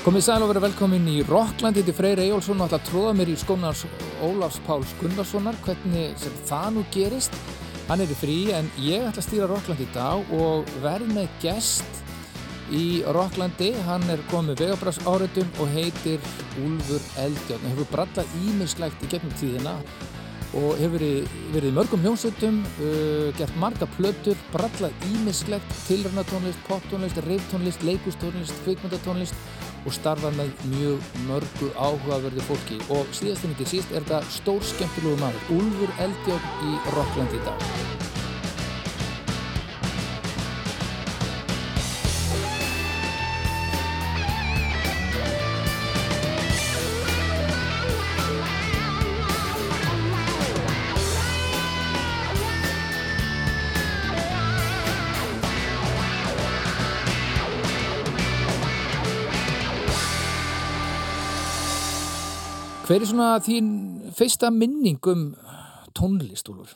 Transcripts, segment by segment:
Komið sæl og verið velkomin í Rockland, þetta er Freyr Ejjólfsson og ætla að tróða mér í skónars Ólafs Páls Gunnarssonar, hvernig sem það nú gerist. Hann er í frí en ég ætla að stýra Rockland í dag og verð með gest í Rocklandi. Hann er komið vegabræðs áreitum og heitir Úlfur Eldjón. Það hefur brallað ímiðslægt í gegnum tíðina og hefur verið, verið mörgum hljómsveitum, uh, gert marga plötur, brallað ímiðslægt, tilrönatónlist, poptónlist, reiftónlist, leikustónlist, kvikmyndatónlist og starfa með mjög mörgu áhugaverði fólki. Og síðast en ekki síst er þetta stór skemmtilegu maður Úlfur Eldjón í Rockland í dag Hver er svona þín fyrsta minning um tónlist, Úlfur?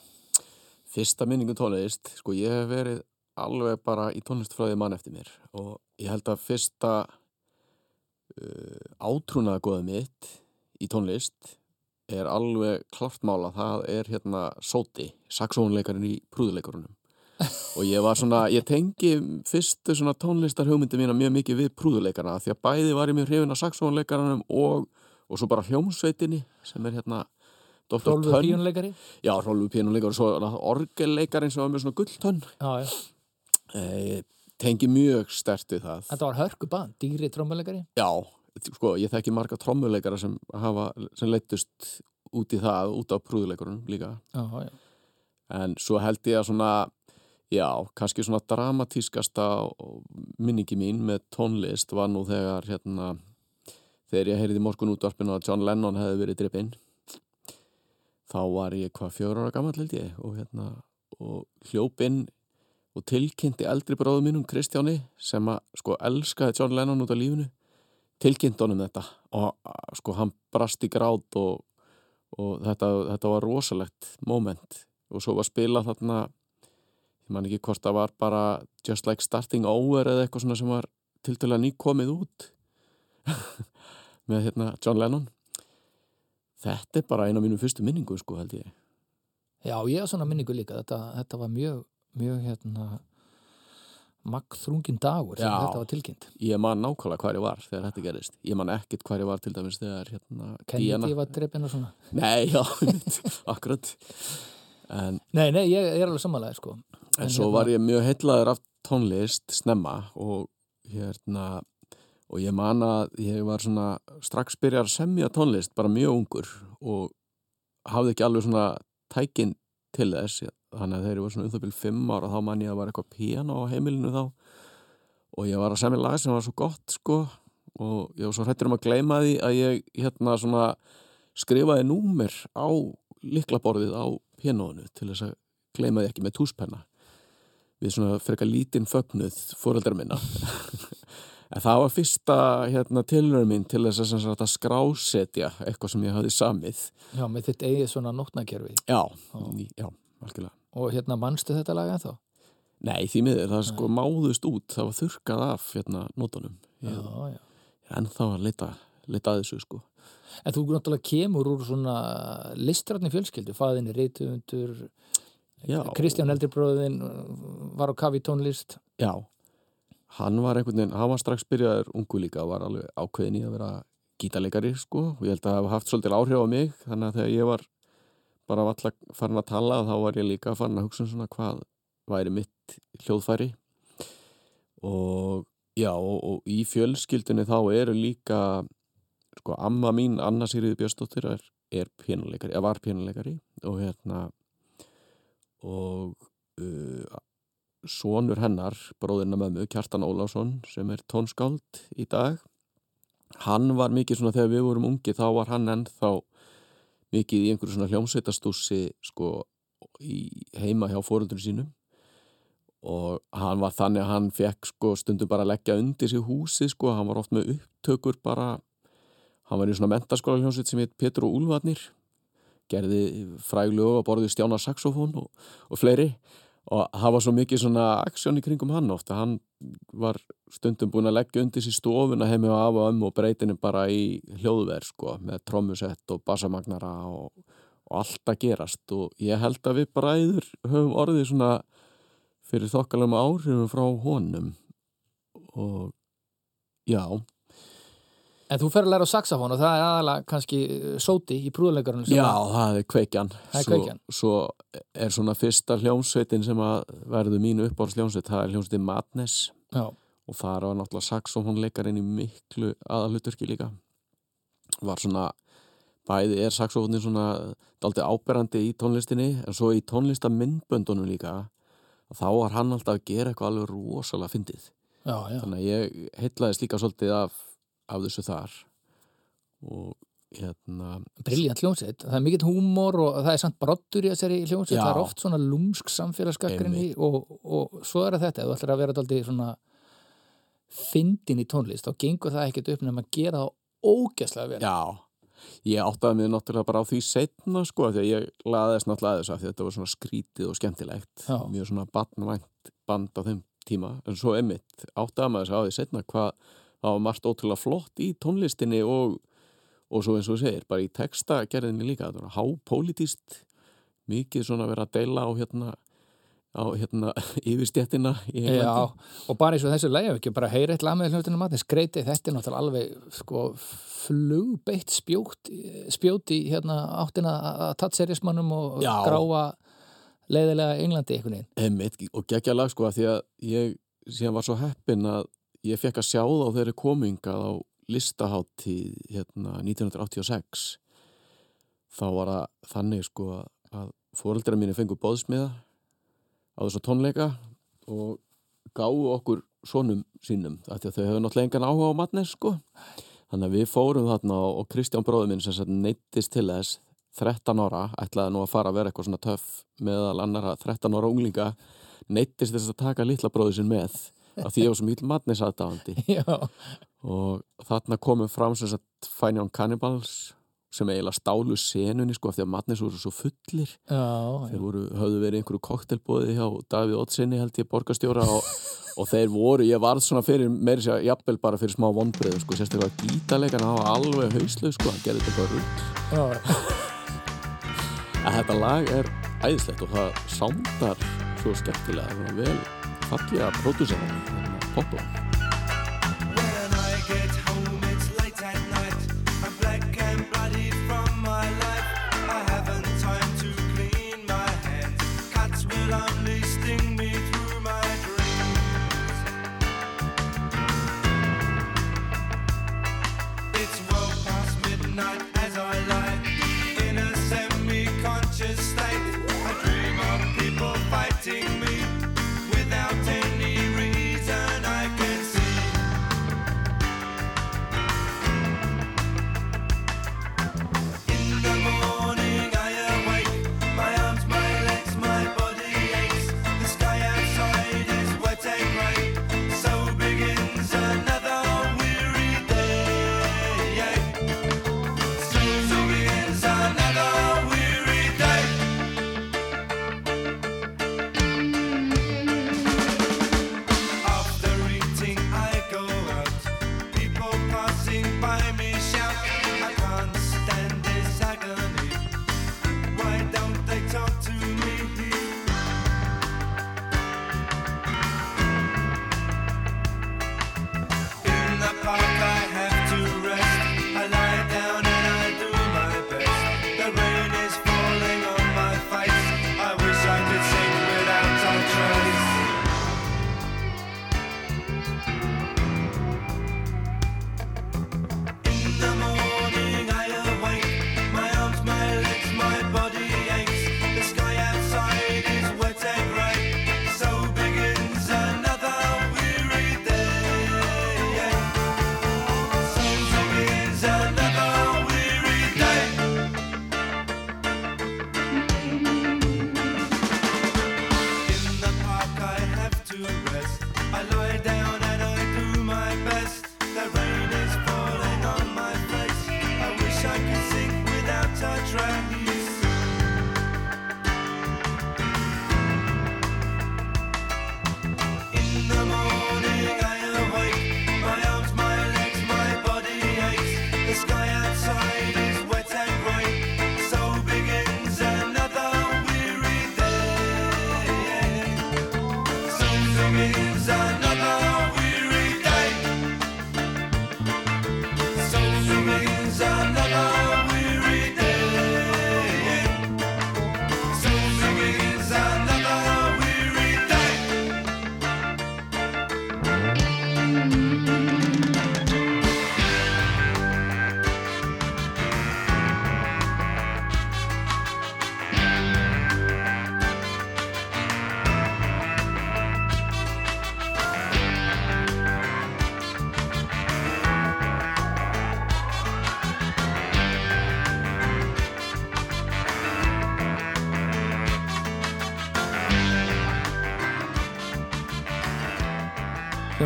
Fyrsta minning um tónlist, sko ég hef verið alveg bara í tónlistfræði mann eftir mér og ég held að fyrsta uh, átrúnaða goða mitt í tónlist er alveg klart mála, það er hérna Soti, saxónleikarinn í prúðuleikarunum og ég var svona, ég tengi fyrstu svona tónlistar hugmyndi mína mjög mikið við prúðuleikarna því að bæði var ég mjög hrifin af saxónleikarunum og og svo bara hljómsveitinni sem er hérna Rólfu píjónleikari Já, Rólfu píjónleikari og svo orgelleikarin sem var með svona gulltönn. E, tengi mjög sterti það. Þetta var hörkuband, dýri trommuleikari. Já, sko, ég þekki marga trommuleikara sem, sem leittust út í það, út á prúðuleikarunum líka. Já, já. en svo held ég að svona já, kannski svona dramatískasta minningi mín með tónlist var nú þegar hérna þegar ég heyrði morgun útvarpinu að John Lennon hefði verið drippinn þá var ég hvað fjóra ára gammal held ég og, hérna, og hljópinn og tilkynnti eldri bróðu mínum Kristjáni sem að sko elskaði John Lennon út á lífunu tilkynnt honum þetta og sko hann brast í grát og, og þetta, þetta var rosalegt moment. Og svo var spilað þarna ég man ekki hvort það var bara Just Like Starting Over eða eitthvað svona sem var til dæla nýkomið út með hérna, John Lennon. Þetta er bara eina af mínum fyrstu minningu sko held ég. Já, ég haf svona minningu líka. Þetta, þetta var mjög, mjög hérna magþrungin dagur sem Já, þetta var tilkynnt. Ég man nákvæmlega hvað ég var þegar þetta gerist ég man ekkit hvað ég var til dæmis þegar hérna, Kennedy var dreppin og svona. Nei, já, akkurat. En, Nei, nei, ég, ég er alveg samanlega sko. En, en svo hérna, var ég mjög heitlaður af tónlist snemma og hérna og ég man að ég var svona strax byrjar að semja tónlist bara mjög ungur og hafði ekki alveg svona tækin til þess. Þannig að ég var svona um það byrjum fimm ára þá man ég að var eitthvað piano á heimilinu þá. Og ég var að semja lag sem var svo gott sko. Og ég var svo hrættur um að gleyma því að ég hérna svona skrifaði númer á liklaborðið á pianoinu til þess að gleyma því ekki með túspenna. Við svona frekar lítinn fögnuð fóröldar minna En það var fyrsta hérna, tilhörun mín til þess að, að skrásetja eitthvað sem ég hafi samið. Já, með þitt eigið svona nótnakerfi. Já, ný, já, algjörlega. Og hérna mannstu þetta lag ennþá? Nei, því miður, það sko máðust út, það var þurkað af hérna nótunum. Já, já. En það var lita, lita að þessu sko. En þú náttúrulega kemur úr svona listrætni fjölskyldu, faðinni reytumundur, Kristján Eldribröðin var á kavi tónlist. Já, hann var einhvern veginn, hann var strax byrjaður ungu líka var alveg ákveðin í að vera gítarleikari sko. Og ég held að það hafa haft svolítið áhrif á mig þannig að þegar ég var bara alltaf farin að tala þá var ég líka farin að hugsa um svona hvað væri mitt hljóðfæri. Og já og, og í fjölskyldunni þá eru líka sko amma mín Anna Sigriði Björnsdóttir er, er pínuleikari, eða var pínuleikari og hérna og uh, sonur hennar, bróðirna mömmu, Kjartan Ólásson sem er tónskáld í dag hann var mikið svona þegar við vorum ungi þá var hann ennþá mikið í einhverju svona hljómsveitastúsi sko heima hjá fóröldunum sínum. Og hann var þannig að hann fekk sko stundum bara að leggja undir sig húsi sko, hann var oft með upptökur bara. Hann var í svona mentaskóla hljómsveit sem heit Petru Úlvarnir gerði fræglu og borði stjána saxofón og, og fleiri og var svo mikið svona aksjón í kringum hann ofta, hann var stundum búin að leggja undir sér stofuna heimi og af og ömmu og breytinu bara í hljóðverð sko, með trommusett og bassamagnara og, og allt að gerast. Og ég held að við bara æður höfum orðið svona fyrir þokkalum áhrifum frá honum. Og já En þú fer að læra á saxofón og það er aðalega kannski eh, sóti í prúðleikarunum Já, það er kveikjan. Það er svo, kveikjan. svo er svona fyrsta hljómsveitin sem að verður mínu uppáhalsljómsveit það er hljómsveitin Madness. Já, og það var náttúrulega saxofónleikarinn í miklu aðaluturki líka. Var svona bæði er saxofónin svona daldi áberandi í tónlistinni en svo í tónlistamindböndunum líka þá var hann alltaf að gera eitthvað alveg rosalega fyndið. Já, já. þannig að ég heitlaðist líka svolítið af, af þessu þar. Og hérna Briljant hljómsveit, það er mikill húmor og það er samt brottur í þessari hljómsveit, það er oft svona lúmsk samfélagsgagrinni og, og svo er þetta, ef þú ætlar að vera daldið svona fyndin í tónlist, þá gengur það ekkert upp nefn að gera það ógæslega vel. Já, ég áttaði mig náttúrulega bara á því setna sko, því að ég laðist náttúrulega að því að þetta var svona skrítið og skemmtilegt. Já. mjög svona barnvænt band á þeim tíma, en svo emitt áttaði maður þessu á því setna hvað það var margt ótrúlega flott í tónlistinni og, og svo eins og segir bara í textagerðinni líka, þetta var hápolítist mikið svona verið að deila á hérna á hérna yfirstjættina Já, og bara eins og þessu lægja ekki, bara heyra eitt lag með hlutinu matni, skreiti, þetta er náttúrulega alveg sko flugbeitt spjótt, spjótt í hérna áttina að tattserismannum og Já. gráa leiðilega Englandi einhvern veginn. Einmitt, og geggja lag sko að því að ég síðan var svo heppin að ég fekk að sjá þá þeirri komingað á listaháttíð hérna 1986 þá var það þannig sko að fóreldra mínu fengu bóðsmiða á þessa tónleika og gáðu okkur sonum sínum að þau hefur náttúrulega engan áhuga á matnes sko. Þannig að við fórum þarna og Kristján bróður minn sem neittist til þess 13 ára, ætlaði nú að fara að vera eitthvað svona töff meðal annara 13 ára unglinga neittist þess að taka litla bróður sinn með af því ég var svo mjög matnes aðdáðandi og þarna komum fram sem sagt Fine Young Cannibals sem eiginlega stálu senunni sko af því að matnes voru svo fullir já, þeir já. voru, höfðu verið einhverju koktelbóði hjá Davíð Ottsinni held ég borgarstjóra og, og þeir voru, ég varð svona fyrir meiri sér, jafnvel bara fyrir smá vonbreið sko, sérstaklega gítarleikan hafa alveg hauslu sko, hann gerði þetta rugg já. að þetta lag er æðislegt og það sándar svo skemmtilega það er vel fallega pródúsera popla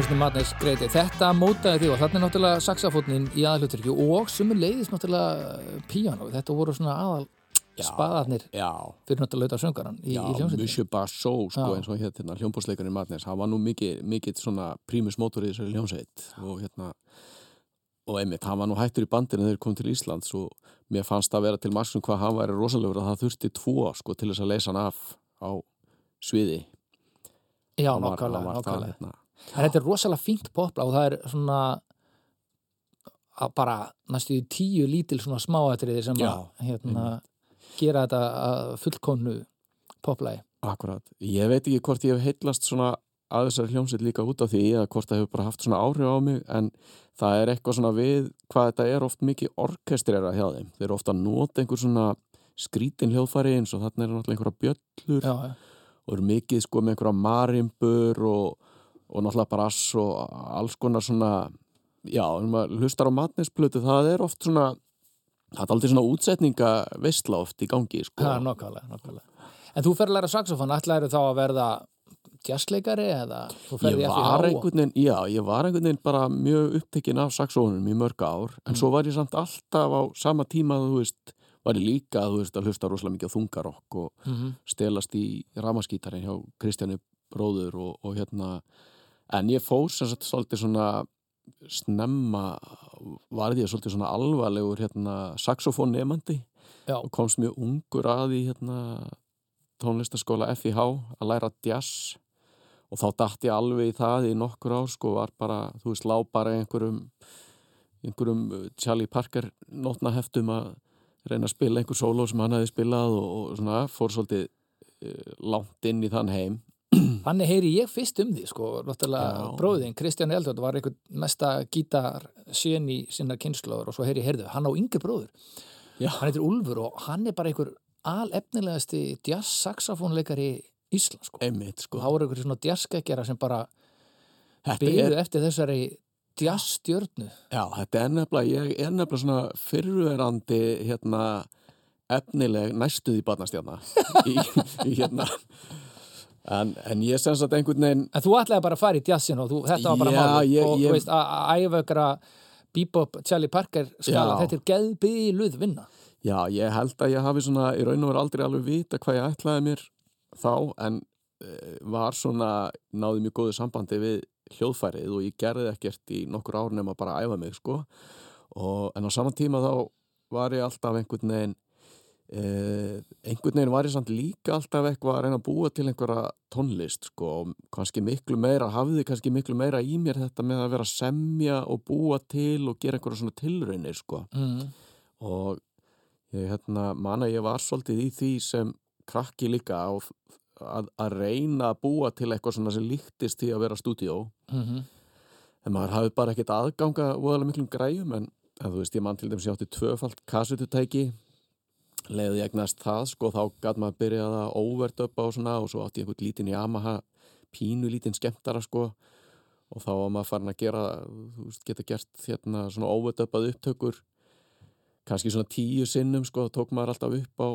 Hljómsnum Madness greiti. Þetta mótaði því og þarna er náttúrulega saxafótnin í aðalhuturki og sumu leiðis náttúrulega píano. Þetta voru svona aðal spaðarnir Já, fyrir náttúrulega auðvitað söngaran í, já, í hljómsveitinni. Monsieur Bassot sko, Já. eins og hérna hljómbúrsleikarinn Madness, hann var nú mikið, mikið svona prímus mótor í þessari hljómsveit og hérna og einmitt, hann var nú hættur í bandinu þegar þeir kom til Íslands og mér fannst það vera til margsum hvað hann væri rosalegur að það þurfti tvo sko til þess að leysa hann af á sviði Já, nákvæmlega, nákvæmlega. En þetta er rosalega fínt popla og það er svona bara næstu tíu lítil svona smáatriði sem Já, að hérna, gera þetta að fullkonu poplagi. Akkurat, ég veit ekki hvort ég hef heitlast svona að þessari hljómsveit líka út af því eða hvort það hefur bara haft svona áhrif á mig en það er eitthvað svona við hvað þetta er oft mikið orkestrera hjá þeim þeir eru ofta að nota einhver svona skrítin hljóðfæri eins og þarna er náttúrulega einhverja bjöllur Já, já. og eru mikið sko með einhverja marimbur og, og náttúrulega brass og alls konar svona já, hlustar á matnesplötu það er oft svona það er aldrei svona útsetninga veistla oft í gangi sko. Já, nákvæmlega, nákvæmlega. En þú fer að læra saxofón, ætlaður þá að verða jazzleikari eða þú ferði einhvern veginn, já, ég var einhvern veginn bara mjög upptekinn af saxónum í mörg ár en svo var ég samt alltaf á sama tíma þú veist, var ég líka veist, að hlusta rosalega mikið á þungarokk og Mhm. stelast í ramaskítarinn hjá Kristjáni bróður og, og hérna en ég fór sem sagt svolítið svona snemma varði ég svolítið svona alvarlegur hérna saxofón nefandi og komst mjög ungur að í hérna tónlistaskóla FIH að læra jazz. Og þá datt ég alveg í það í nokkur ár sko var bara, þú veist, lá bara einhverjum einhverjum uh, Charlie Parker nótnaheftum að reyna að spila einhver sóló sem hann hefði spilað og, og svona fór svolítið uh, langt inn í þann heim Þannig heyri ég fyrst um því, sko, náttúrulega bróðin, Kristján Eldvöld var einhvern mesta gítar í sinna kynnslóður og svo heyri ég heyrðu, hann á yngri bróður. Já. Hann heitir Úlfur og hann er bara einhver alefnilegasti jazz-saxofónleikari Ísland, sko. einmitt sko þá voru einhver svona jazzskeggjara sem bara byggðu er, eftir þessari jazzstjörnu. já, þetta er nefnilega ég er nefnilega svona fyrruverandi hérna efnileg næstuð í barnastjarna í, í hérna en, en ég sem sagt einhvern veginn En þú ætlaði bara að fara í jazzin og þú, þetta var bara Já, málið. ég- og ég- þú veist, að að að bebop Charlie Parker skala, Já. þetta er geðbyluð vinna. Já, ég held að ég hafi svona í raun og veru aldrei alveg vita hvað ég ætlaði mér þá en uh, var svona, náði mjög góðu sambandi við hljóðfærið og ég gerði ekkert í nokkur ár bara að æfa mig sko og, en á saman tíma þá var ég alltaf einhvern veginn uh, einhvern veginn var ég samt líka alltaf eitthvað að reyna að búa til einhverja tónlist sko og kannski miklu meira, hafði kannski miklu meira í mér þetta með að vera að semja og búa til og gera einhverja svona tilraunir sko. Mm. og ég hérna, man að ég var svolítið í því sem krakki líka að, að reyna að búa til eitthvað svona sem líktist því að vera stúdíó. Mm en maður hafi bara ekkert aðganga voðalega miklum græjum en, en þú veist, ég man til dæmis ég átti tvöfalt kassututæki leiði egnast það, sko, þá gæt maður byrjað að overdubba og svona og svo átti ég einhvern lítinn Yamaha pínu lítinn skemmtara, sko og þá var maður farin að gera þú veist, geta gert hérna svona overdubbað upptökur kannski svona tíu sinnum, sko, þá tók maður alltaf upp á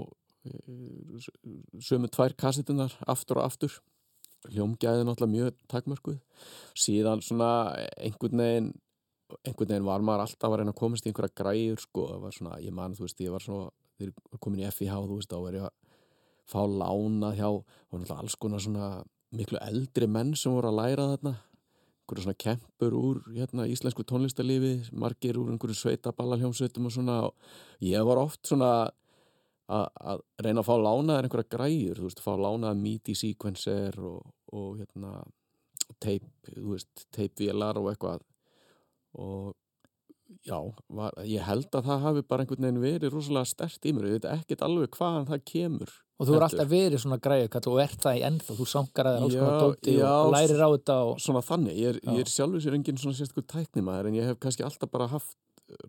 eh, sömu tvær kassetunar aftur og aftur. Hljómgæði náttúrulega mjög takmörkuð. Síðan svona einhvern veginn einhvern veginn var maður alltaf að reyna að komast í einhverja græður sko, það var svona, ég man, þú veist, ég var svona var komin í FIH, þú veist, þá var ég að fá lánað hjá og náttúrulega alls konar svona miklu eldri menn sem voru að læra þarna. Einhverju svona kempur úr hérna, íslensku tónlistarlífi, margir úr einhverju sveitaballa hljómsveitum og svona og ég var oft svona að að reyna að fá lánaðar einhverja græjur, þú veist, fá lánaðar MIDI sequencer og, og hérna teip, þú veist, teipvélar og eitthvað. Og já, var, ég held að það hafi bara einhvern veginn verið rosalega stert í mér, ég veit ekkert alveg hvaðan það kemur Og þú er alltaf verið svona græðukall og ert það í ennþá, þú sankar að það Já, konar dóti og lærir á þetta og... svona þannig, ég er, ég er sjálfur sér engin svona sérstaklega tæknimaður en ég hef kannski alltaf bara haft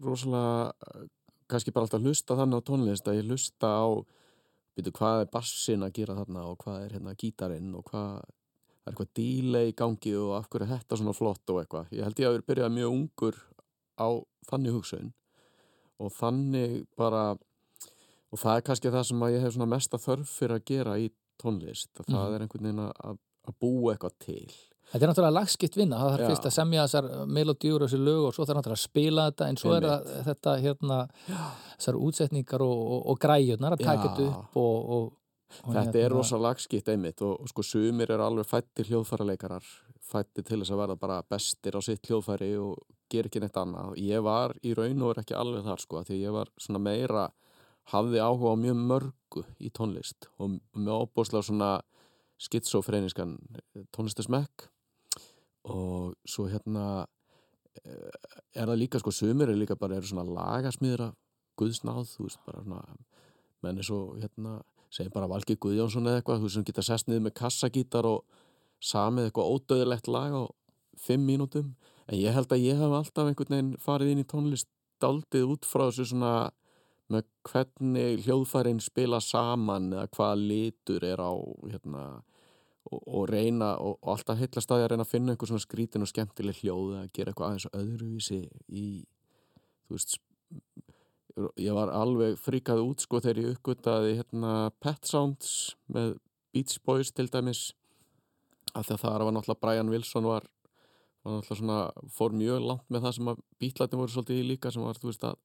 rosalega kannski bara alltaf hlusta þannig á tónlist að ég hlusta á byrju, hvað er bassin að gera þarna og hvað er hérna gítarinn og hvað það er eitthvað delay í gangi og af hverju er þetta svona flott og eitthvað. Ég held ég að vera byrjað mjög ungur á þannig hugsun. Og þannig bara og það er kannski það sem að ég hef svona mesta þörf fyrir að gera í tónlist að það Mhm. er einhvern veginn að, að búa eitthvað til. Þetta er náttúrulega lagskipt vinna, það þarf fyrst að semja þessar melodíur og þessi lög og svo þarf náttúrulega að spila þetta en svo er það, þetta hérna þessar útsetningar og, og, og græjurnar að taka þetta upp og, og, og hérna- Þetta er rosa lagskipt einmitt og, sko sumir eru alveg fættir hljóðfæraleikarar fættir til þess að verða bara bestir á sitt hljóðfæri og gera ekki neitt annað. Ég var í raun og er ekki alveg þar sko því ég var svona meira hafði áhuga á mjög mörgu í tónlist og með óbúslega svona skitsofreiniskan tónlistasmekk og svo hérna eh, er það líka sko sumir er líka bara eru svona lagasmýðra guðsnáð, þú veist bara svona menn er svo hérna segjum bara Valgi Guðjónsson eða eitthvað þú veist sem geta sest niður með kassagítar og samið eitthvað ódöðilegt lag á fimm mínútum en ég held að ég hef alltaf einhvern veginn farið inn í tónlist daldið út frá þessu svona með hvernig hljóðfærin spila saman eða hvaða litur er á hérna og, og reyna og, og alltaf heilla staði að reyna að finna einhver svona skrítin og skemmtileg hljóð að gera eitthvað aðeins öðruvísi í þú veist ég var alveg fríkað út sko þegar ég uppgötaði hérna Pet Sounds með Beach Boys til dæmis af því að það var náttúrulega Brian Wilson var, var náttúrulega svona fór mjög langt með það sem að bítlætin voru svolítið í líka sem var þú veist að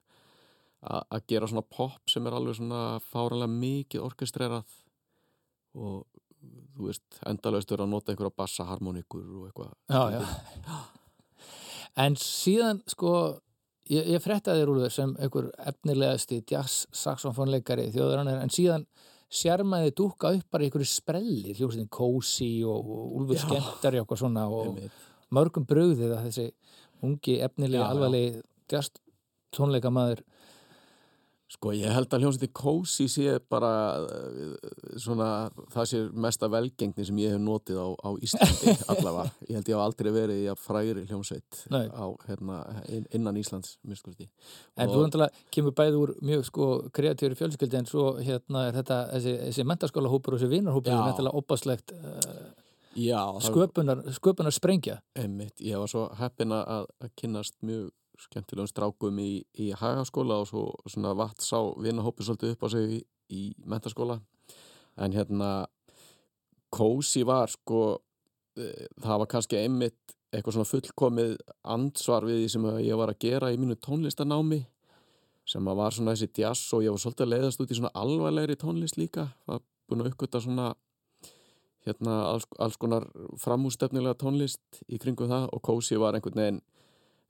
að gera svona pop sem er alveg svona fáranlega mikið orkestrerað og þú veist endalaust verið að nota einhverja bassaharmonikur og eitthvað Já, já. En síðan, sko, ég, ég frettaði þér úr sem einhver efnilegasti jazz saxofónleikari þjóðurannar, en síðan sérmaði dúka upp bara einhverju sprelli, hljómsveitin Kósi og, Úlfur. Skemmtari og eitthvað svona og Einmitt. mörgum brugðið að þessi ungi, já. alvarlegi jazz tónleikamaður Sko ég held að hljómsveitin Kósi sé bara uh, svona það sé mesta velgengni sem ég hef notið á, á Íslandi allavega. Ég held ég hef aldrei verið í að fræri hljómsveit á, hérna, inn- innan Íslands miskurti. En þú náttúrulega kemur bæði úr mjög sko kreatífur fjölskyldi en svo hérna er þetta þessi, þessi mentaskóla hópur og þessi vinarhópur Já. er náttúrulega opastlegt uh, Já, það sköpunar, sköpunar sprengja. Einmitt, ég var svo heppin að, að kynnast mjög skemmtilegum strákum í, í hagaskóla og svo svona vatt sá vinahópi svolítið upp á sig í, í mentaskóla en hérna Kósi var sko eh, það var kannski einmitt eitthvað svona fullkomið ansvar við því sem ég var að gera í mínu tónlistanámi sem að var svona þessi jazz og ég var svolítið að leiðast út í svona alvarlegri tónlist líka. Var búin að uppgöta svona hérna alls, alls konar framústefnilega tónlist í kringum það og Kósi var einhvern veginn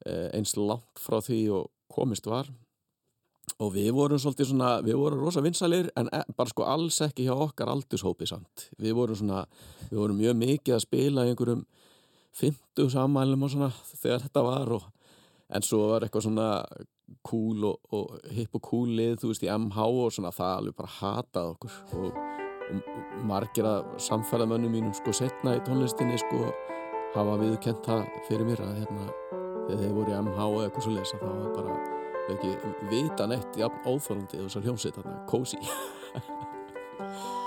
eins langt frá því og komist var. Og við vorum svolítið svona, við vorum rosa vinsalir en e bara sko alls ekki hjá okkar aldurshópi samt, við vorum svona við vorum mjög mikið að spila í einhverjum 50 sammælum og svona þegar þetta var og en svo var eitthvað svona cool og, og hipp og cool lið, þú veist, í MH og svona það alveg bara hatað okkur. Og, og margir að samferðamönnum mínum sko setna í tónlistinni sko hafa viðkent það fyrir mér að hérna þegar þeir voru í MH eða eitthvað svo lesa þá var bara ekki vita neitt jafn óþólandi þessar hljómsveit þarna, kósi Thank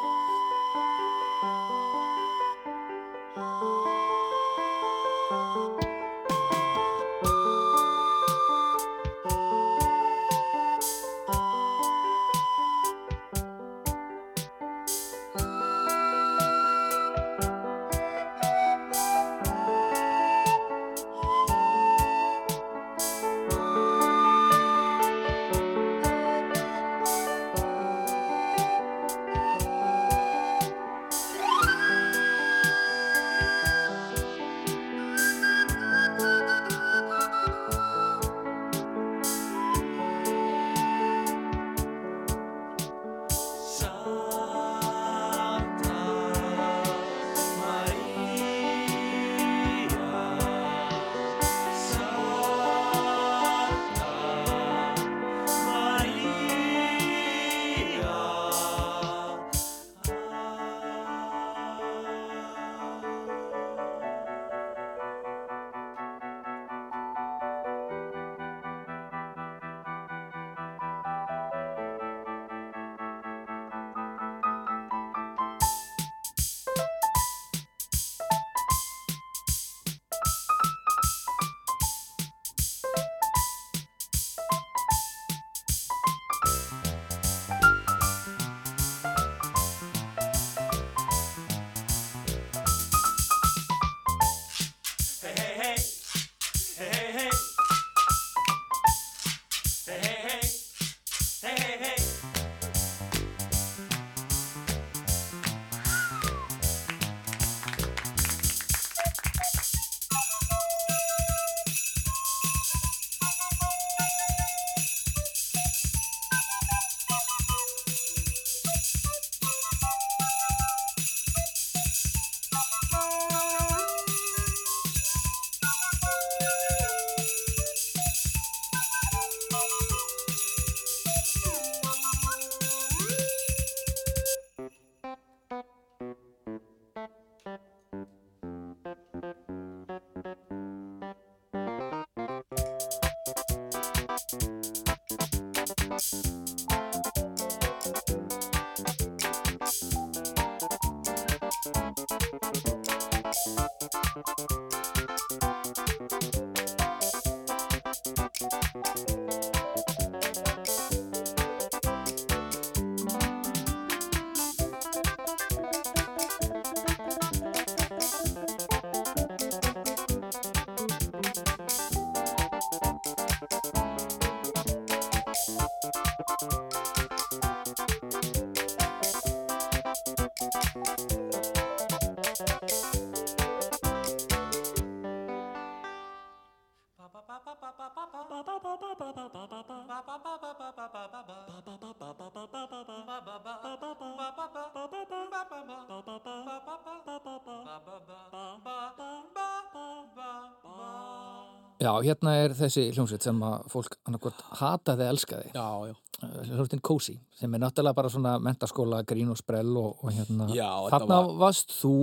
Já, hérna er þessi hljómsveit sem að fólk annarkvort hataði eða elskaði. Já, já. Hljómsveitin Cozy, sem er náttúrulega bara svona mentaskóla, grín og sprell og, og hérna. Já, þetta Þarna var- varst þú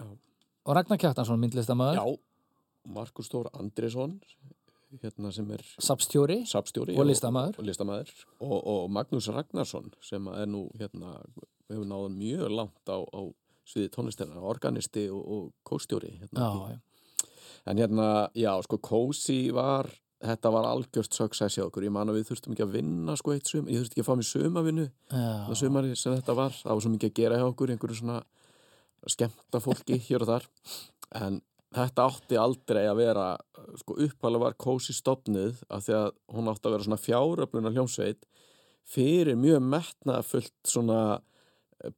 Já. og Ragnar Kjartansson, myndlistamæður, Já, Markus Þór Andresson hérna sem er sapstjóri sapstjóri og listamaður. og, listamaður og, og Magnús Ragnarsson sem er nú hérna hefur náðan mjög langt á, á sviði tónlistina, organisti og, og kóstjóri hérna. Já, já. En hérna, já, sko Kósi var, þetta var algjört success hjá okkur, ég man að við þurftum ekki að vinna sko eitt sum, ég þurfti ekki að fá mér sumavinnu það sumari sem þetta var, það var svo mikið að gera hjá okkur einhverju svona skemmta fólki hér og þar. En þetta átti aldrei að vera sko uppalega var kósi stopnið af því að hún átti að vera svona fjáröfluna hljómsveit fyrir mjög metnaðfullt svona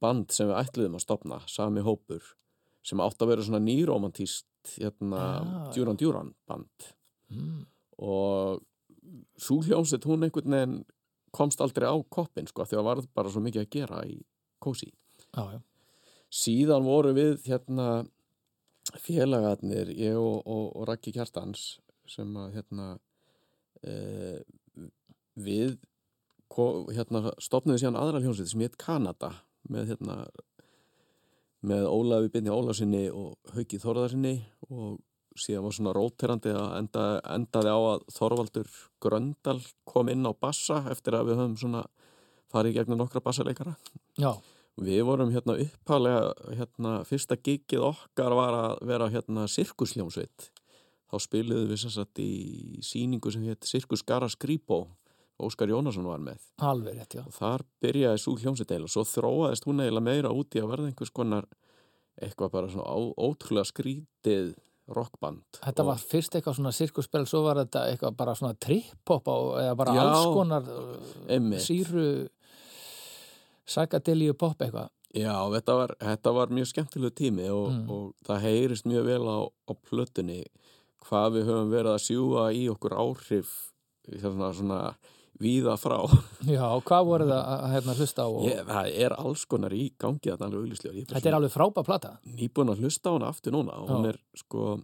band sem við ætluðum að stopna sami hópur sem átti að vera svona nýromantíst hérna Já. Djúran Djúran band mm, og svo hljómsveit hún einhvern veginn komst aldrei á koppin sko því að var bara svo mikið að gera í kósi já, já. síðan voru við hérna félagarnir ég og, og, og Raggi Kjartans sem að hérna e, við hérna stopnuðu síðan aðra hljómsveit sem hétt Kanada með hérna með Ólafi Binni Ólasinni og Hauki Þorðarsinni og síðan var svona róterandi að enda, endaði á að Þorvaldur Gröndal kom inn á bassa eftir að við höfum svona farið gegnum nokkra bassaleikara. Já, Við vorum hérna uppalega, hérna, fyrsta gigið okkar var að vera hérna sirkusljómsveit. Þá spiliðum við sem sagt í síningu sem hétt Sirkus Gara Skrýbó, Óskar Jónasson var með. alveg rétt, já. Og þar byrjaði svo hljómsveit eiginlega, svo þróaðist hún eiginlega meira út í að verða einhvers konar eitthvað bara svona á, ótrúlega skrítið rockband. Þetta Og- var fyrst eitthvað svona sirkuspel, svo var þetta eitthvað bara svona trip-hop eða bara Já, alls konar uh, einmitt. síru psychedelia pop eitthvað. Já, þetta var, þetta var mjög skemmtilegu tími og, Mm. og það heyrist mjög vel á, á plötunni hvað við höfum verið að sjúga í okkur áhrif svona, svona víða frá. Já, hvað voru það að, hérna, hlusta á? Og, Ég, það er alls konar í gangi þetta alveg auglýslega. þetta er alveg frábæð plata. nýbúin að hlusta á hana aftur núna og hún er sko,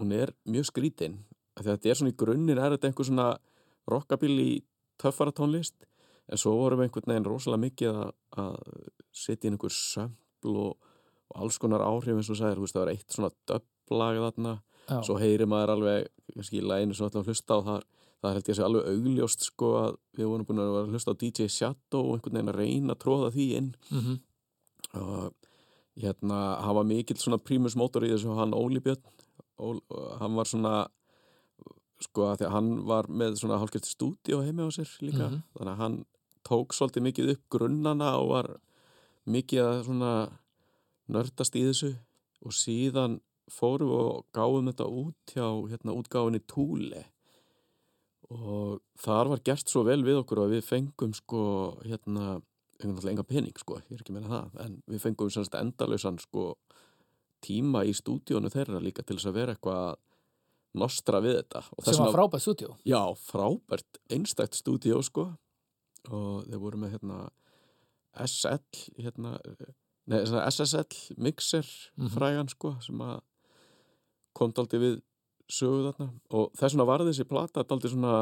hún er mjög skrítin. Af því að Þetta er svona í grunninn, er þetta einhver svona rockabilly töffara tónlist en svo vorum við einhvern veginn rosalega mikið að, að setja inn einhver sömpl og, og alls konar áhrif eins og þú sagðir, þú veist, það var eitt svona döblag þarna, Já, svo heyri maður alveg kannski í læginu sem ætlum að hlusta á þar það held ég að sé alveg augljóst sko að við vorum búin að vera að hlusta á DJ Shadow og einhvern veginn að reyna að tróða því inn. Mm og hérna, var mikill svona prímus mótor í þessu hann Óli Björn Ól, hann var svona sko að því að hann var með svona hálfgert stúdíu heimi á sér líka. Mhm. þannig að hann tók svolítið mikið upp grunnana og var mikið að svona nördast í þessu. Og síðan fórum og gáum þetta út hjá hérna útgáfinni Túle og þar var gert svo vel við okkur að við fengum sko hérna enga pening sko, ég er ekki að meina það en við fengum semst endalausan sko tíma í stúdíónu þeirra líka til þess að vera eitthvað að nostra við þetta sem var frábæð stúdíu. Já, frábært, einstækt stúdíó sko og þeir voru með hérna SL hérna, nei, svona SSL mixer Mhm. frægan sko sem að kom daldi við sögu þarna. Og þess vegna var þessi plata daldi svona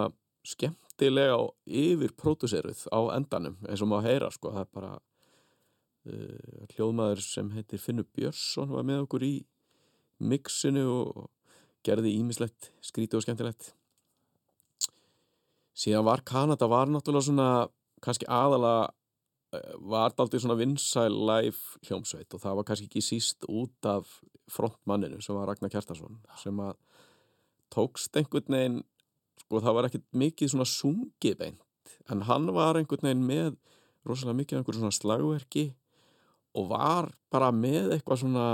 skemmtilega og yfir pródúseruð á endanum eins og maður heyra sko. Það er bara uh, hljóðmaður sem heitir Finnur Björnsson var með okkur í mixinu og gerði ímislegt skrítið og skemmtilegt. Síðan var Kanada var náttúrulega svona kannski aðala var daldið svona vinsæl live hljómsveit og það var kannski ekki síst út af frontmanninu sem var Ragnar Kjartason sem að tókst einhvern veginn sko það var ekkert mikið svona sungið beint en hann var einhvern veginn með rosalega mikið af einhverjum svona slagverki og var bara með eitthvað svona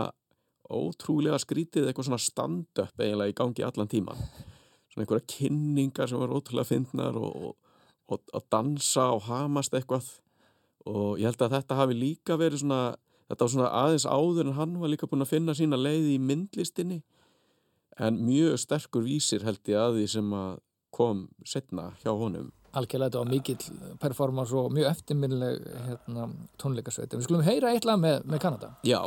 ótrúlega skrítið eitthvað svona stand-up eiginlega í gangi allan tíman svona einhverja kynningar sem var ótrúlega fyndnar og, og, og dansa og hamast eitthvað. Og ég held að þetta hafi líka verið svona þetta var svona aðeins áður en hann var líka búin að finna sína leið í myndlistinni en mjög sterkur vísir held ég að því sem að kom setna hjá honum Algjörlega þetta var mikill performance og mjög eftirminnileg hérna, tónleikasveit. En við skulum heyra eitthvað með, með Kanada. Já,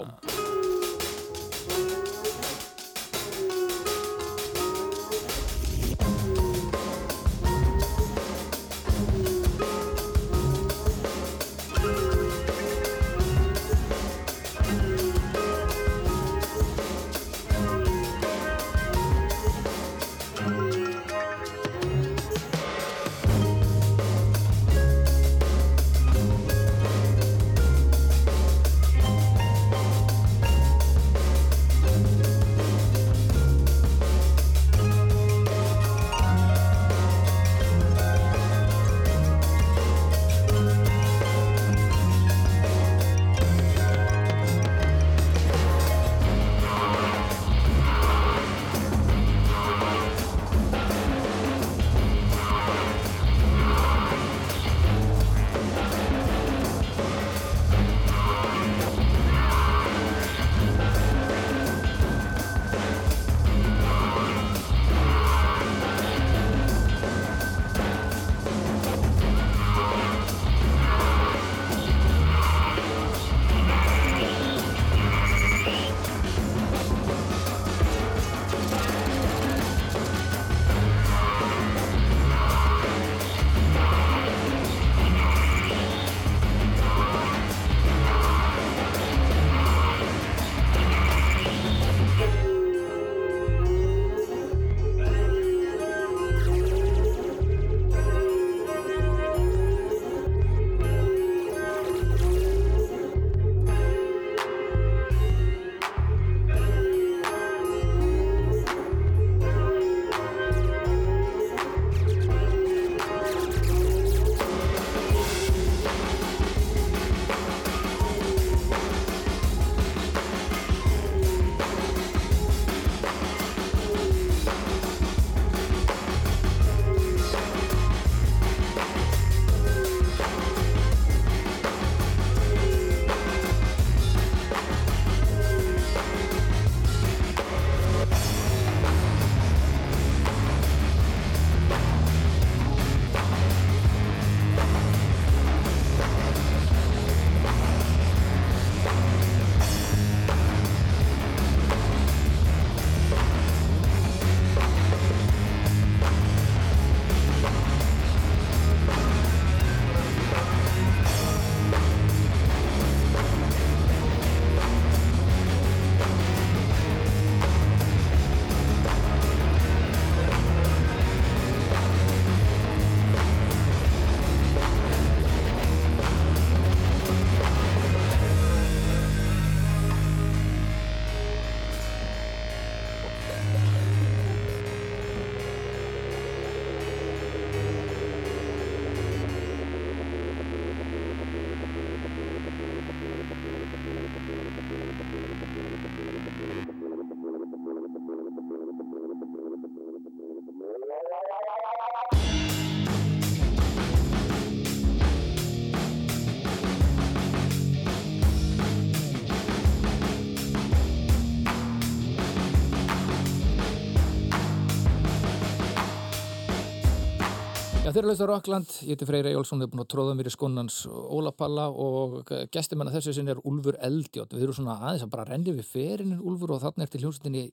Já, þeir eru laust á Rockland, ég heiti Freyr Ejjólfsson, þið er búin að tróða mér í skonans Ólapalla og gestur menna þessu sinni er Úlfur Eldjátt. Við erum svona aðeins að bara renni við ferinin Úlfur og þannig eftir hljómsveitin í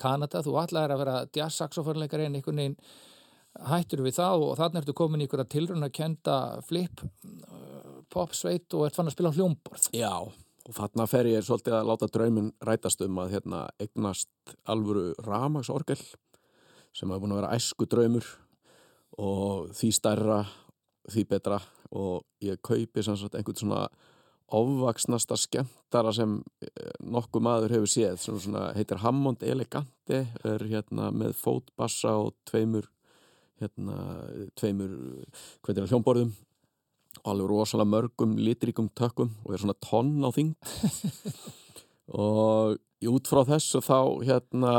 Kanada. Þú ætlaðir að vera jazz-saxoförleikari en einhvern veginn hættur við það og þannig ertu komin í að tilruna að kenda flip, uh, pop, sveit og ert fann að spila hljómborð. Já, og þarna fer ég svolítið að láta draumin rætast um að hérna eignast alvöru ramagsorgel sem hafa búin að vera æsku draumur og því stærra, því betra. Og ég kaupi sem sagt einhvern svona ofvaksnasta skemmtara sem eh, nokkuð maður hefur séð sem svona heitir Hammond Elegante er hérna með fótbassa og tveimur hérna, tveimur hvað er hljómborðum. Og alveg rosalega mörgum litríkum tökum og er svona tonn á þing og út frá þessu þá hérna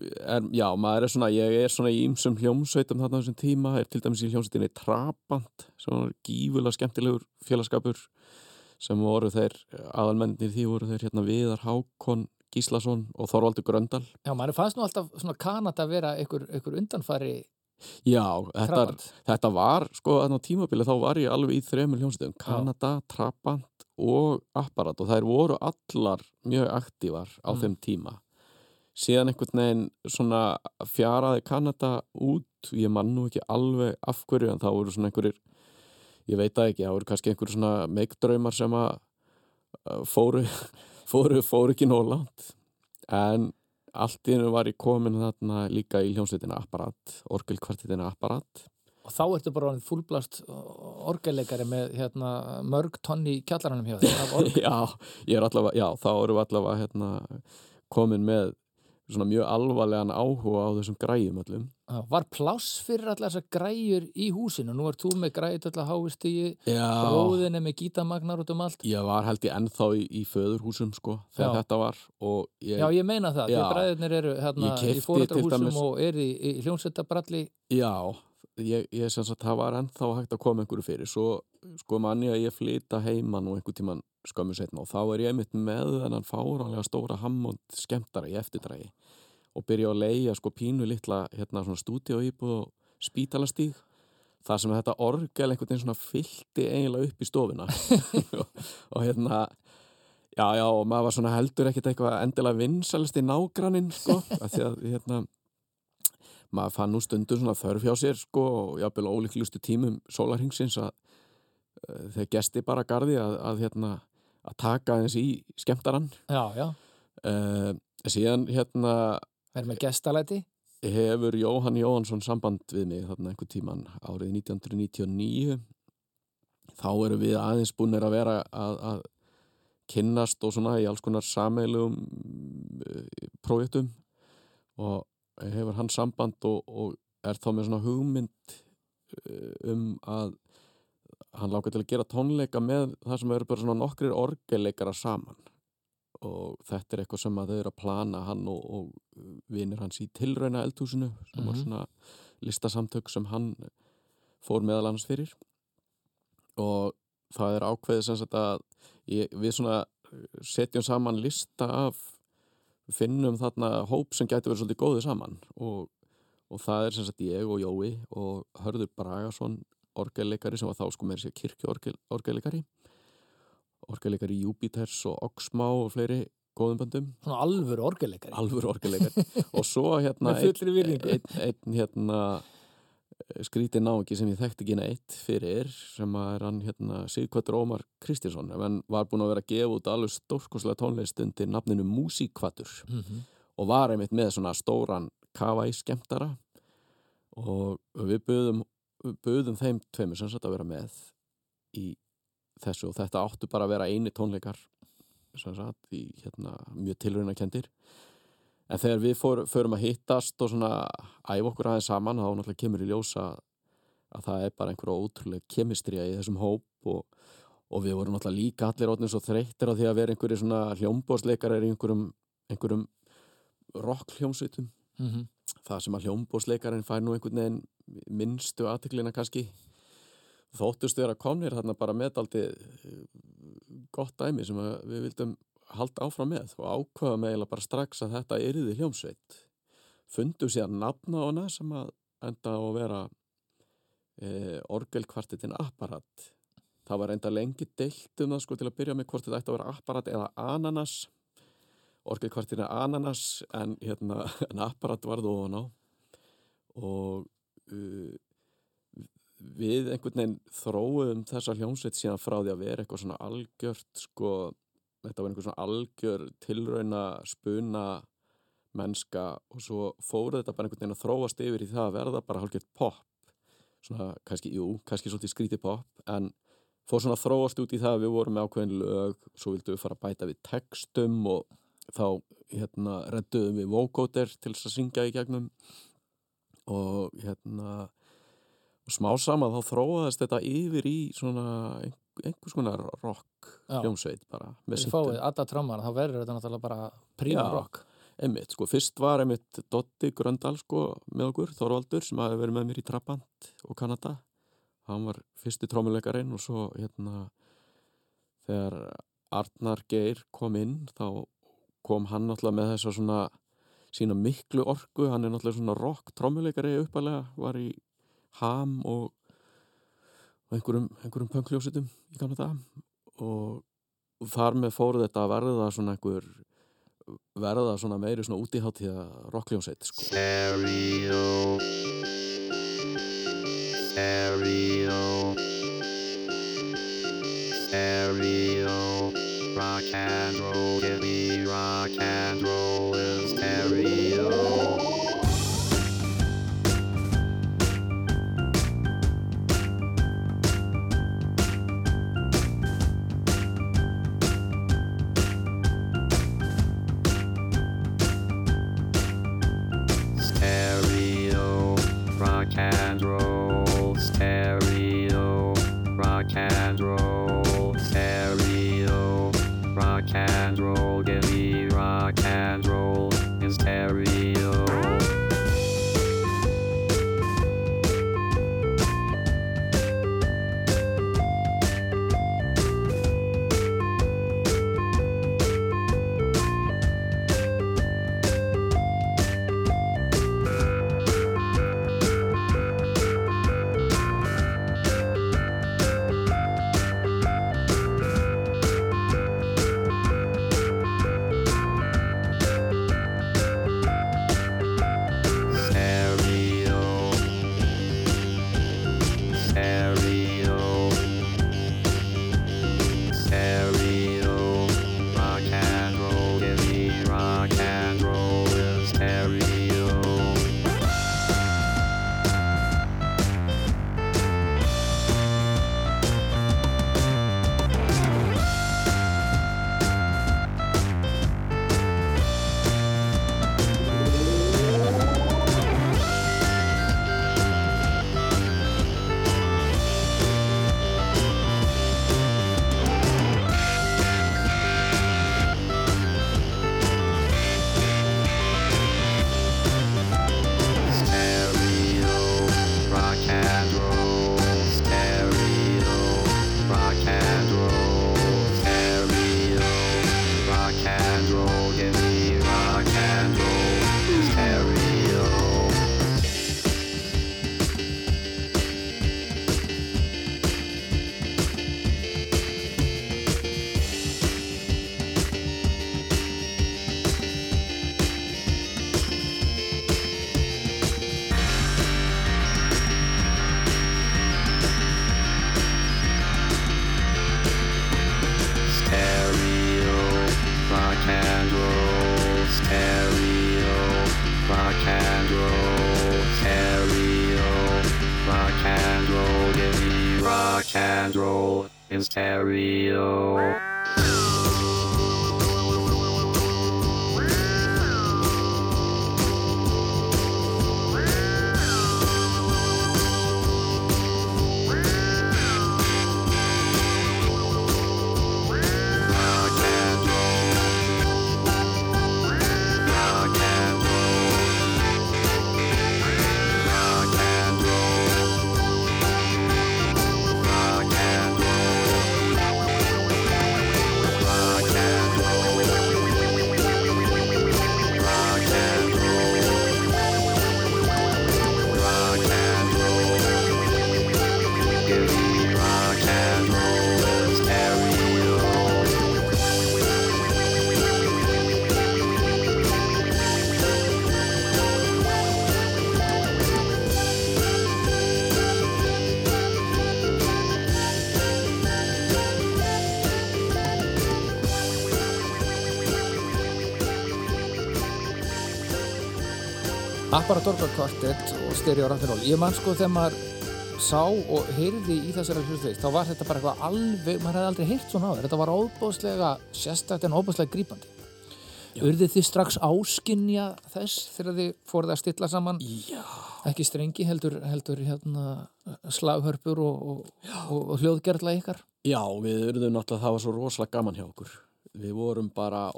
er, já, maður er svona, ég er svona í ýmsum hljómsveitum þarna þessum tíma, er til dæmis í hljómsveitinni Trabant, svona gífulega skemmtilegur félagskapur sem voru þeir, aðalmennir því voru þeir hérna Viðar Hákon Gíslason og Þorvaldur Gröndal. Já, maður fannst nú alltaf svona Kanada að vera ykkur, ykkur undanfari Já, þetta, þetta var, sko, þarna á tímabili þá var ég alveg í þremur hljómsveitum, Kanada, Trabant og Apparat og þær voru allar mjög aktívar á Mm. þeim tíma síðan einhvern veginn svona fjaraði Kanada út. Ég man nú ekki alveg af hverju en þá voru svona einhverjir ég veit það ekki, það voru kannski einhverjir svona meikdraumar sem að fóru, fóru, fóru ekki nóg langt. En allt í hennu var ég komin þarna líka í hljómsveitina Apparat, orgelkvartitina Apparat. Og þá ertu bara orðin fullblast orgelleikari með hérna, mörg tonni í kjallaranum hjá þér já, ég er allavega, já, þá erum við allavega hérna, komin með svona mjög alvarlegan áhuga á þessum græjum öllum Var pláss fyrir allar þessar græjur í húsinu? Nú ert þú með græjut allar hávistígi, Já, bróðin er með gítamagnar út um allt. ég var held ég ennþá í, í föðurhúsum sko, þegar Já. þetta var ég, Já, ég meina það, því Já. bræðirnir eru hérna í fóröldarhúsum og eru í, í hljómsveitabralli. já ég, ég sem sagt, það var ennþá hægt að koma einhverju fyrir, svo sko manni að ég flyta heima nú einhver tíman skömmu setna og þá er ég einmitt með þennan fáránlega stóra hammond skemmtara í eftirdrægi og byrja að leia sko pínu litla hérna svona stúdíóíbúð og spítalastíg þar sem þetta orgel einhvern veginn svona fyllti eiginlega upp í stofuna. Og, og hérna já já og maður var svona heldur ekkert eitthvað endilega vinsalist í nágrannin sko af því að hérna maður fann nú stundum svona þörf hjá sér sko og jáfnvel ólíklustu tímum sólarhingsins að uh, þeir gesti bara gardi að, að hérna að taka eins í skemmtarann. Já, já, uh, síðan hérna er með gestalæti. hefur Jóhann Jóhansson samband við mig þarna einhver tíman árið 1999 þá erum við aðeins búinir að vera að, að kynnast og svona í alls konar sameilum uh, prójektum. Og hefur hann samband og, og er þá með svona hugmynd uh, um að hann láka til að gera tónleika með það sem eru bara svona nokkrir orgelleikara saman og þetta er eitthvað sem að þau eru að plana hann og, og vinir hans í tilrauna eldhúsinu sem var Mhm. svona listasamtök sem hann fór meðal annars fyrir og það er ákveðið sem sagt að ég, við svona setjum saman lista af finnum þarna hóp sem gæti verið svolítið góðið saman. Og, og það er sem sagt ég og Jói og Hörður Bragason orgelleikari sem var þá sko með sér kirkju orgelleikari. Orgelleikari Júpiters og Oxmá og fleiri góðum böndum. Svona alvöru orgelleikari. alvur orgelleikar og svo hérna einn, einn hérna skrítið náungi sem ég þekkti ekki neitt fyrir sem er hann hérna Sigkvættur Ómar Kristinsson en var búin að vera að gefa út alveg stórkoslega tónlist undir nafninu Músíkvatur Mm og var einmitt með svona stóran kavæ skemmtara og við buðum, buðum þeim tveimur sem sagt að vera með í þessu. Og þetta áttu bara að vera eini tónleikar sem sagt í hérna mjög tilraunakendir en þegar við fór, förum að hittast og svona æfa okkur aðeins saman þá náttúrulega kemur í ljósa að það er bara einhverja ótrúlega kemistrija í þessum hóp og, og við vorum náttúrulega líka allir ótrúlega svo þreyttir á því að vera einhverju svona hljómbóðsleikarar í einhverjum, einhverjum rock hljómsveitum -hmm. það sem að hljómbóðsleikarinn fær nú einhvern veginn minnstu aðteklina kannski þóttust vera komnir þarna bara með daldi gott dæmi sem að við vildum halda áfram með og ákvaða með eiginlega bara strax að þetta yrði hljómsveit. Fundu sér nafna á hana sem að enda á að vera e, orgelkvartetin Apparat. Það var enda lengi deilt um það sko til að byrja með hvort þetta ætti að vera Apparat eða Ananas. Orgelkvartetin er Ananas en, hérna, en Apparat varð ofan á. Og uh, við einhvern veginn þróum þessa hljómsveit síðan frá því að vera eitthvað svona algjört sko, þetta var einhver svona algjör tilrauna spuna mennska og svo fóruð þetta bara einhvern veginn að þróast yfir í það að verða bara hálfgett pop. Svona kannski, jú, kannski svolítið skríti pop en fór svona að þróast út í það að við vorum með ákveðin lög svo vildum við fara að bæta við textum og þá hérna redduðum við vókóter til þess að syngja í gegnum. Og hérna og smá sama þá þróaðist þetta yfir í svona einhvers konar rock hljómsveit bara með Þið syntum. fáið alla trómar, þá verður þetta náttúrulega bara príma Já. rock. Einmitt, sko, fyrst var einmitt Dotti Gröndal, sko, með okkur, Þorvaldur, sem hafi verið með mér í Trabant og Kanada. Hann var fyrsti trómuleikarinn og svo, hérna, þegar Arnar Geir kom inn, þá kom hann náttúrulega með þess að svona sína miklu orku, hann er náttúrulega svona rock trómuleikari uppalega, var í ham og, og einhverjum, einhverjum pöngljósitum í Kanada og, og þar með fóru þetta að verða svona einhver verða svona meiri svona útíháttíða rockljónseit sko. Stereo. Stereo. Stereo. Rock and roll, give me rock and and roll, Apparatorgar kvartett og stereo rock'n'roll ég man sko þegar maður sá og heyrði í þessari hlutveist þá var þetta bara eitthvað alveg, maður hefði aldrei heyrt svona á þér þetta var óbúðslega sérstætt en óbúðslega grípandi. Urðið þið strax áskinja þess þegar þið fóruð að stilla saman? Já. ekki strengi heldur, heldur hérna, slaghörpur og, og, og, og hljóðgerðla ykkar? Já, við urðum náttúrulega, það var svo rosalega gaman hjá okkur. Við vorum bara,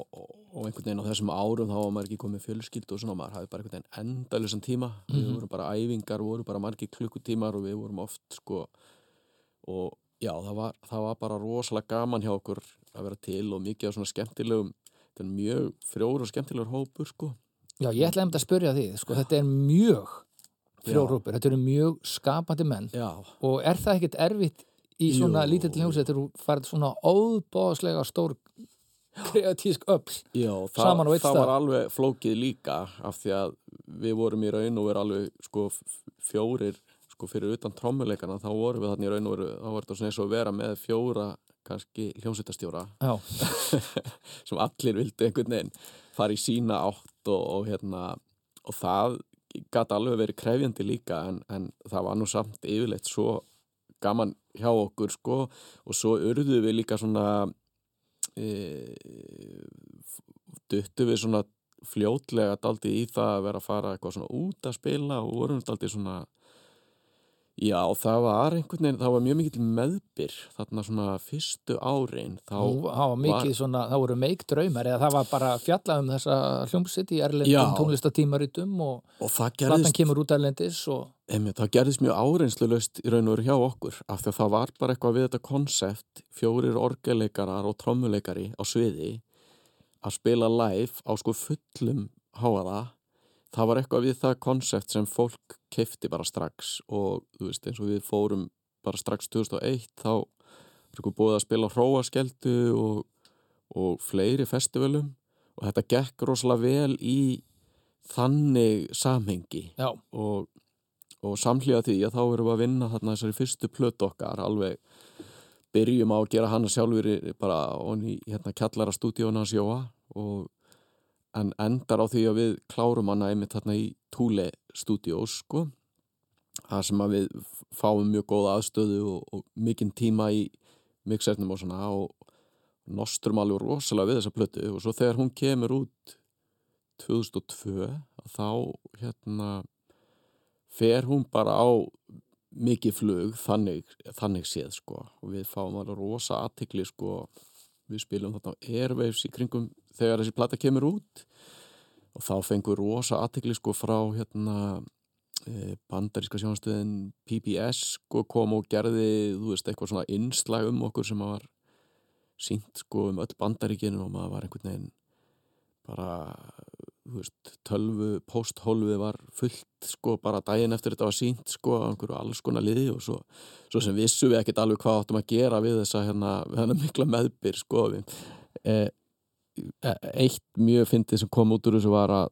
og, einhvern veginn á þessum árum, þá var maður ekki komið fjölskyldu og svona, maður hafði bara einhvern veginn endalisan tíma. Við vorum bara æfingar, voru bara margir klukkutímar og við vorum oft, sko, og já, það var, það var bara rosalega gaman hjá okkur að vera til og mikið á svona skemmtilegum, þetta er mjög frjóður og skemmtilegur hópur, sko. Já, ég ætla einmitt að spyrja því sko, þetta er mjög frjórópur þetta eru mjög skapandi menn. Já, og er það ekkert erfitt í svona lítill hljómsveit þegar þú farið svona óbóðslega stór kreatísk öll Já, Saman á það, einn það stað. var alveg flókið líka af því að við vorum í raun og veru alveg sko fjórir sko fyrir utan trommuleikana þá vorum við þarna í raun og veru þá var þetta svona eins og vera með fjóra kannski hljómsveitastjóra sem allir vildu einhvern veginn fara í sína átt og, og hérna og það gæti alveg verið krefjandi líka en, en það var nú samt yfirleitt svo gaman hjá okkur sko og svo urðu við líka svona duttu við svona fljótlega daldi í það að vera að fara eitthvað svona út að spila og vorum daldi svona já það var einhvern veginn það var mjög mikill meðbyr þarna svona fyrstu árin þá það var mikið svona, það voru meik draumar eða það var bara fjallað um þessa hljómsitt í erlendum tónlistatímaritum og og platan kemur út erlendis og Einmitt, það gerðist mjög áreynslulaust í raun og veru hjá okkur af því að það var bara eitthvað við þetta konsept fjórir orgeleikarar og trommuleikari á sviði að spila live á sko fullum háaða það var eitthvað við það konsept sem fólk kefti bara strax og þú veist eins og við fórum bara strax 2001 þá er sko búið að spila hróaskeldu og, og fleiri festivalum og þetta gekk rosalega vel í þannig samhengi. Já, og, og samhliða því að þá erum við að vinna þarna þessari fyrstu plötu okkar alveg byrjum á að gera hana sjálfur bara onni hérna kjallara stúdíónu hans Jóa og en endar á því að við klárum hana einmitt þarna í Túle stúdíós sko. Það sem að við fáum mjög góða aðstöðu og, og mikinn tíma í mixernum og svona og nostrum alveg rosalega við þessa plötu. Og svo þegar hún kemur út 2002 þá hérna fer hún bara á mikið flug þannig, þannig séð sko. Og við fáum alveg rosa aðtikli sko. Við spilum þarna Airwaves í kringum þegar þessi plata kemur út og þá fengur rosa aðtikli sko frá hérna e, bandaríska sjónastöðin PBS sko kom og gerði þú veist eitthvað svona innslag um okkur sem var sínt sko um öll bandaríkinu og maður var einhvern veginn bara þú veist, tölvu, posthólfi var fullt sko bara daginn eftir þetta var sínt sko á einhverju alls konar liði og svo, svo sem vissu við ekkert alveg hvað áttum að gera við þessa hérna, við mikla meðbyr sko við. E, e, eitt mjög fyndið sem kom út úr þessu var að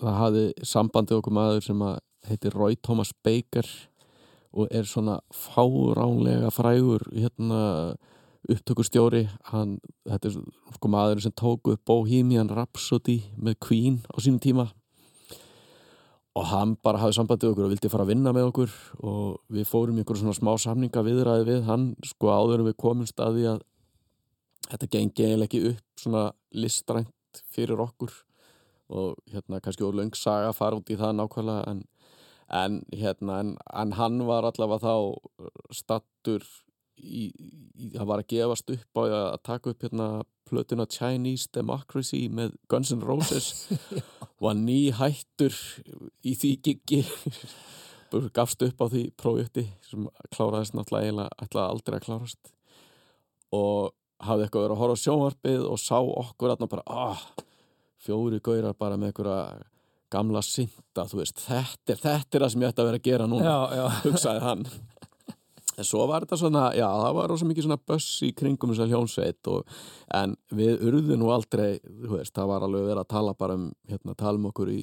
það hafði sambandið okkur maður sem að heitir Roy Thomas Baker og er svona fáránlega frægur hérna upptökustjóri. Hann, þetta er sko maður sem tók upp Bohemian Rhapsody með Queen á sínum tíma. Og hann bara hafði sambandið okkur og vildi fara að vinna með okkur og við fórum einhverjum svona smá samninga viðræði við hann sko áður en við komum staði að þetta gengi eiginlega ekki upp svona listrænt fyrir okkur og hérna kannski úr löng saga að fara út í það nákvæmlega en, en hérna en, en hann var allavega þá stattur í, í, það var að gefast upp á að taka upp hérna plötuna Chinese Democracy með Guns N' Roses og að ný hættur í því bara gafst upp á því prófjötti sem kláraðist náttúrulega eiginlega ætlaði aldrei að klárast. Og hafði eitthvað verið að horfa á sjónvarpið og sá okkur þarna bara ah, fjóri gaurar bara með einhverja gamla synda, þú veist, þetta er, þetta er það sem ég ætti að vera að gera núna já, já, hugsaði hann en svo var þetta svona, já það var rosa mikið svona böss í kringum þessa hljónsveit og, en við urðum nú aldrei þú veist, það var alveg verið að tala bara um hérna, tala um okkur í,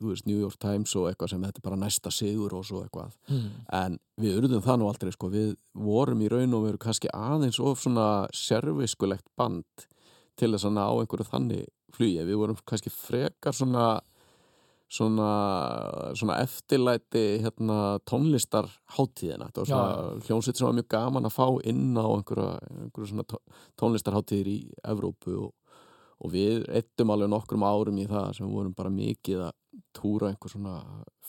þú veist, New York Times og eitthvað sem þetta bara næsta sigur og svo eitthvað, mm. en við urðum það nú aldrei, sko, við vorum í raun og veru kannski aðeins of svona serviskulegt band til þess að ná einhverju þannig flugi, við vorum kannski frekar svona svona, svona eftirlæti hérna, tónlistarháttíðina þetta var svona hljómsveit sem var mjög gaman að fá inn á einhverja, einhverja tónlistarháttíðir í Evrópu og, og við eittum alveg nokkrum árum í það sem vorum bara mikið að túra einhver svona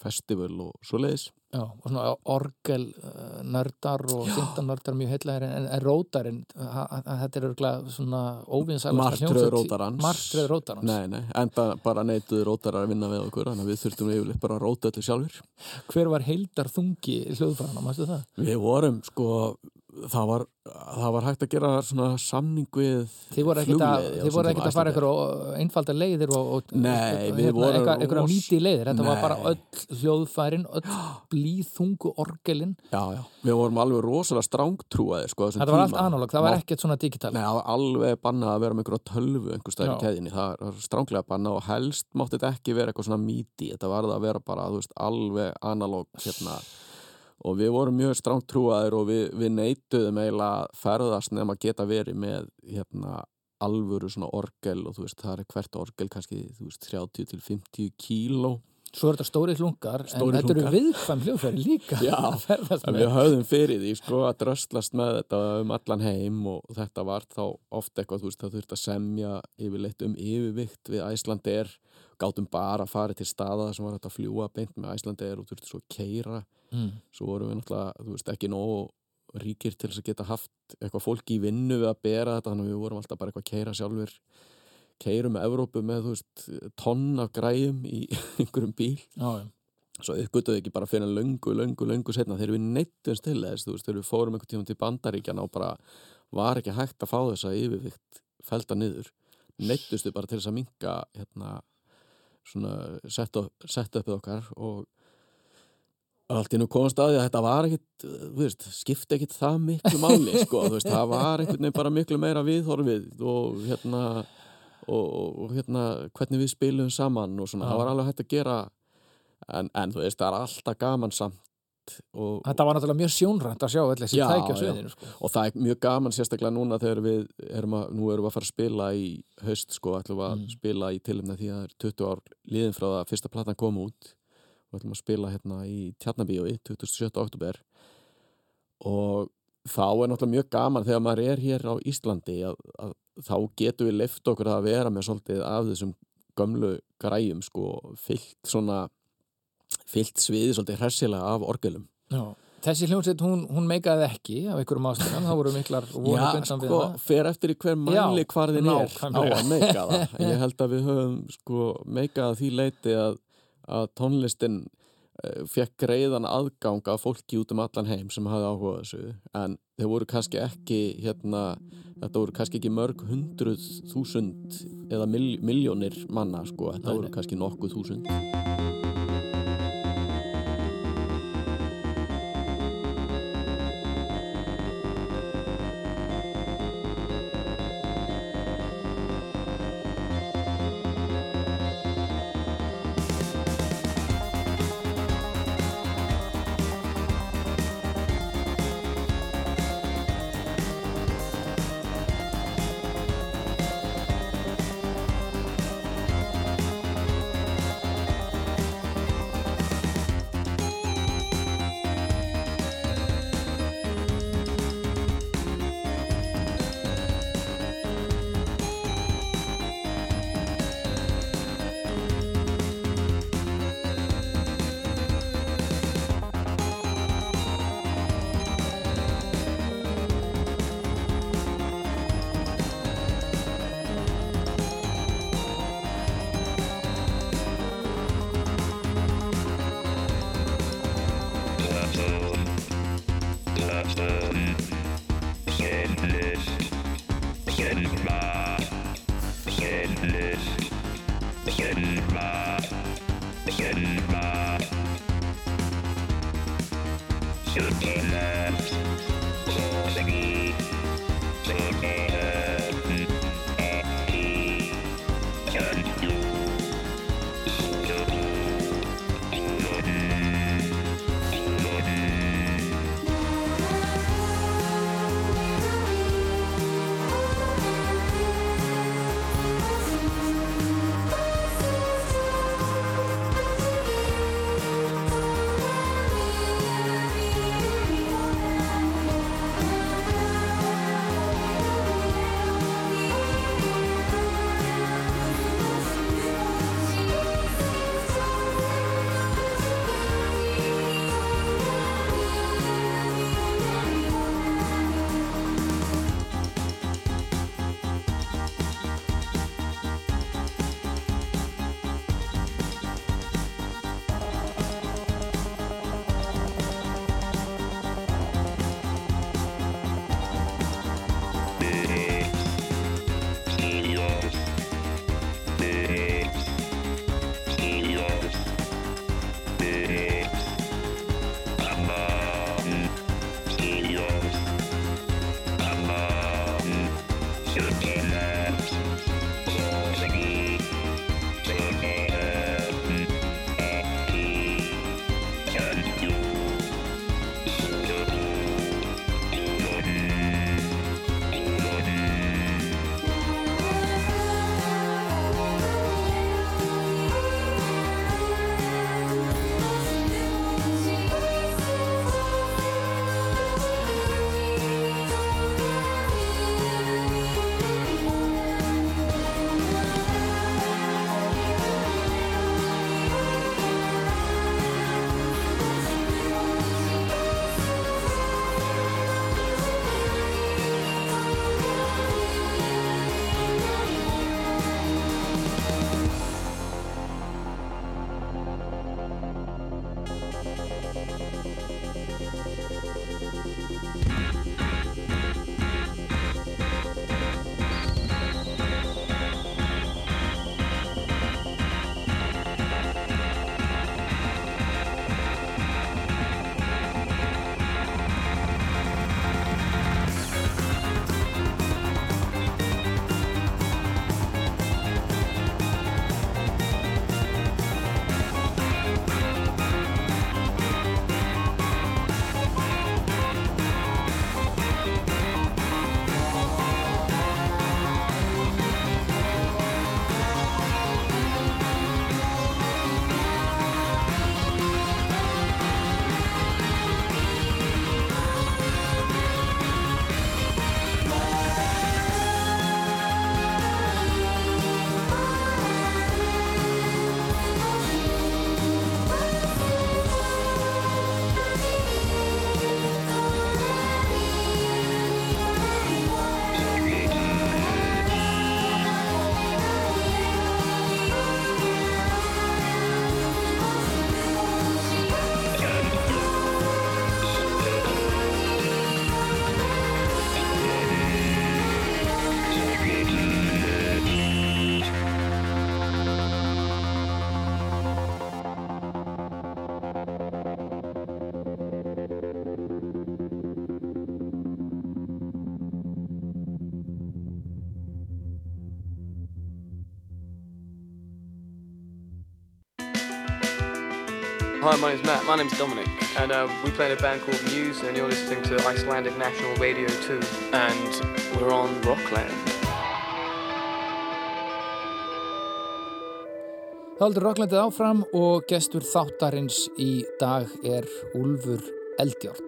festival og svoleiðis. Já, og svona orgel uh, nördar og syndanördar mjög heillæðir en, en rótarinn, þetta er örgulega svona óvinsælasta Martröð rótarans. Nei, nei, enda bara neituðu rótarar að vinna við okkur þannig að við þurftum yfirleitt bara að róta öllu sjálfur Hver var heildar þungi hljóðfærana, mástu það? Við vorum, sko, það var, það var hægt að gera svona samning við Þið voru ekkert að, voru ekkert að fara tíma, einhverju einfaldar leiðir og, og Nei, einhverja ros- míti leiðir, þetta var Nei. bara öll hljóðfærin, öll blíðþungu orgelin, Já, já, við vorum alveg rosalega strángtrúaðir, sko, þetta var allt analóg, það var ekkert svona digital. Nei, var alveg bannað að vera með einhverja tölvu einhver staðar í keðinni, það var stránglega bannað og helst mátti þetta ekki vera eitthvað svona míti, þetta var það að vera bara, þú veist, alveg analóg, hérna, og við vorum mjög strángtrúaðir og við, við neituðum eiginlega að ferðast nefn að geta verið með, hérna, alvöru svona orgel og þú veist, það er hvert orgel kannski, þú veist, 30 til 50 kíló. Svo er þetta stóri hlungar, Stórir en þetta eru viðkvæm hljóðfæri líka Já, að ferðast með. við höfðum fyrir því sko að dröslast með þetta um allan heim og þetta var þá oft eitthvað þú veist það þurfti að semja yfirleitt um yfirvikt við Æslandir gátum bara að fara til staða sem var hægt að fljúa beint með Æslandir og þurfti svo að keira Mm. svo vorum við náttúrulega, þú veist, ekki nógu ríkir til þess að geta haft eitthvað fólki í vinnu við að bera þetta þannig að við vorum alltaf bara eitthvað að keira sjálfur keirum með Evrópu með, þú veist, tonn af græjum í einhverjum bíl. Já, svo uppgötuðu ekki bara fyrir löngu, löngu, löngu setna þegar við neittumst til þess, þú veist, þegar við fórum einhvern tíma til bandaríkjana og bara var ekki hægt að fá þessa yfirvikt felda niður, neittumst við bara til þess að minka hérna svona sett upp, uppið okkar og allt í nú komast að því að þetta var ekkit þú veist, skipti ekkit það miklu máli sko, veist, það var einhvern veginn bara miklu meira viðhorfið og hérna og, og hérna hvernig við spilum saman og svona, Já. það var alveg hægt að gera en, en þú veist, það er alltaf gaman samt og, Þetta var náttúrulega mjög sjónrænt að sjá þessi Já, tækja já. sviðinu sko. og það er mjög gaman sérstaklega núna þegar við erum að, nú erum við að fara að spila í haust sko, ætlum við að Mm. spila í tilumna því að það er 20 ár liðin frá það að fyrsta platan kom út og ætlum að spila hérna í Tjarnabíói 27. oktober og þá er náttúrulega mjög gaman þegar maður er hér á Íslandi að, að þá getum við leift okkur að vera með svolítið af þessum gömlu græjum sko, fyllt svona fyllt sviði svolítið hressilega af orgelum Já. Þessi hljómsveit, hún, hún meikaði ekki af einhverjum ástæðan, það voru miklar Já, við sko, fer eftir í hver mæli hvarðin er á að meika það. Ég held að við höfum sko meikað að því leiti að, að tónlistin uh, fekk greiðan aðgang af fólki út um allan heim sem hafði áhuga á þessu. En þeir voru kannski ekki hérna, þetta voru kannski ekki mörg hundruð þúsund eða mil, miljónir manna sko, þetta voru kannski nokkuð þúsund Hi, my name's Matt. My name's Dominic, and uh, we play in a band called Muse, and you're listening to Icelandic National Radio 2, and we're on Rockland. Það heldur Rokklandið áfram og gestur þáttarins í dag er Úlfur Eldjárn.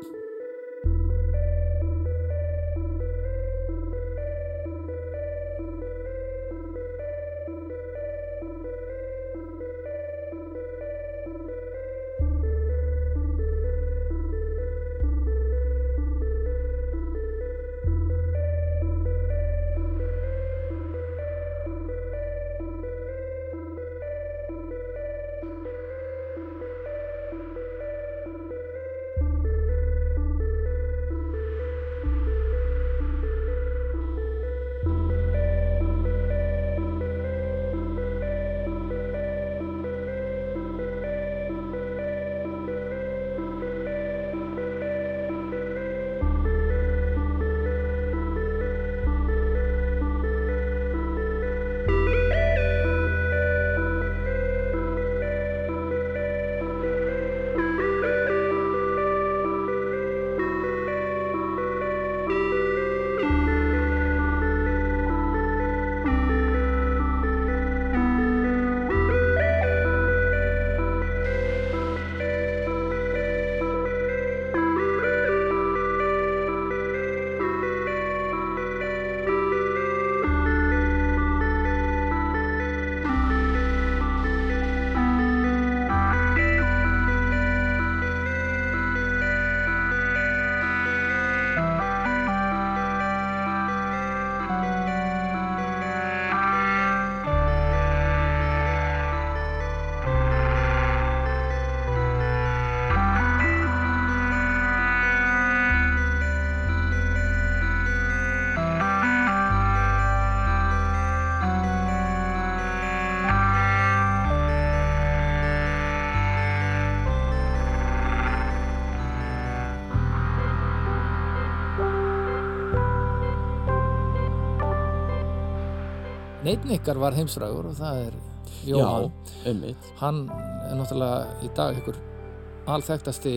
Neitt ykkar var heimsfrægur og það er Jóhann. Já. Hann er náttúrulega í dag einhver alþekktasti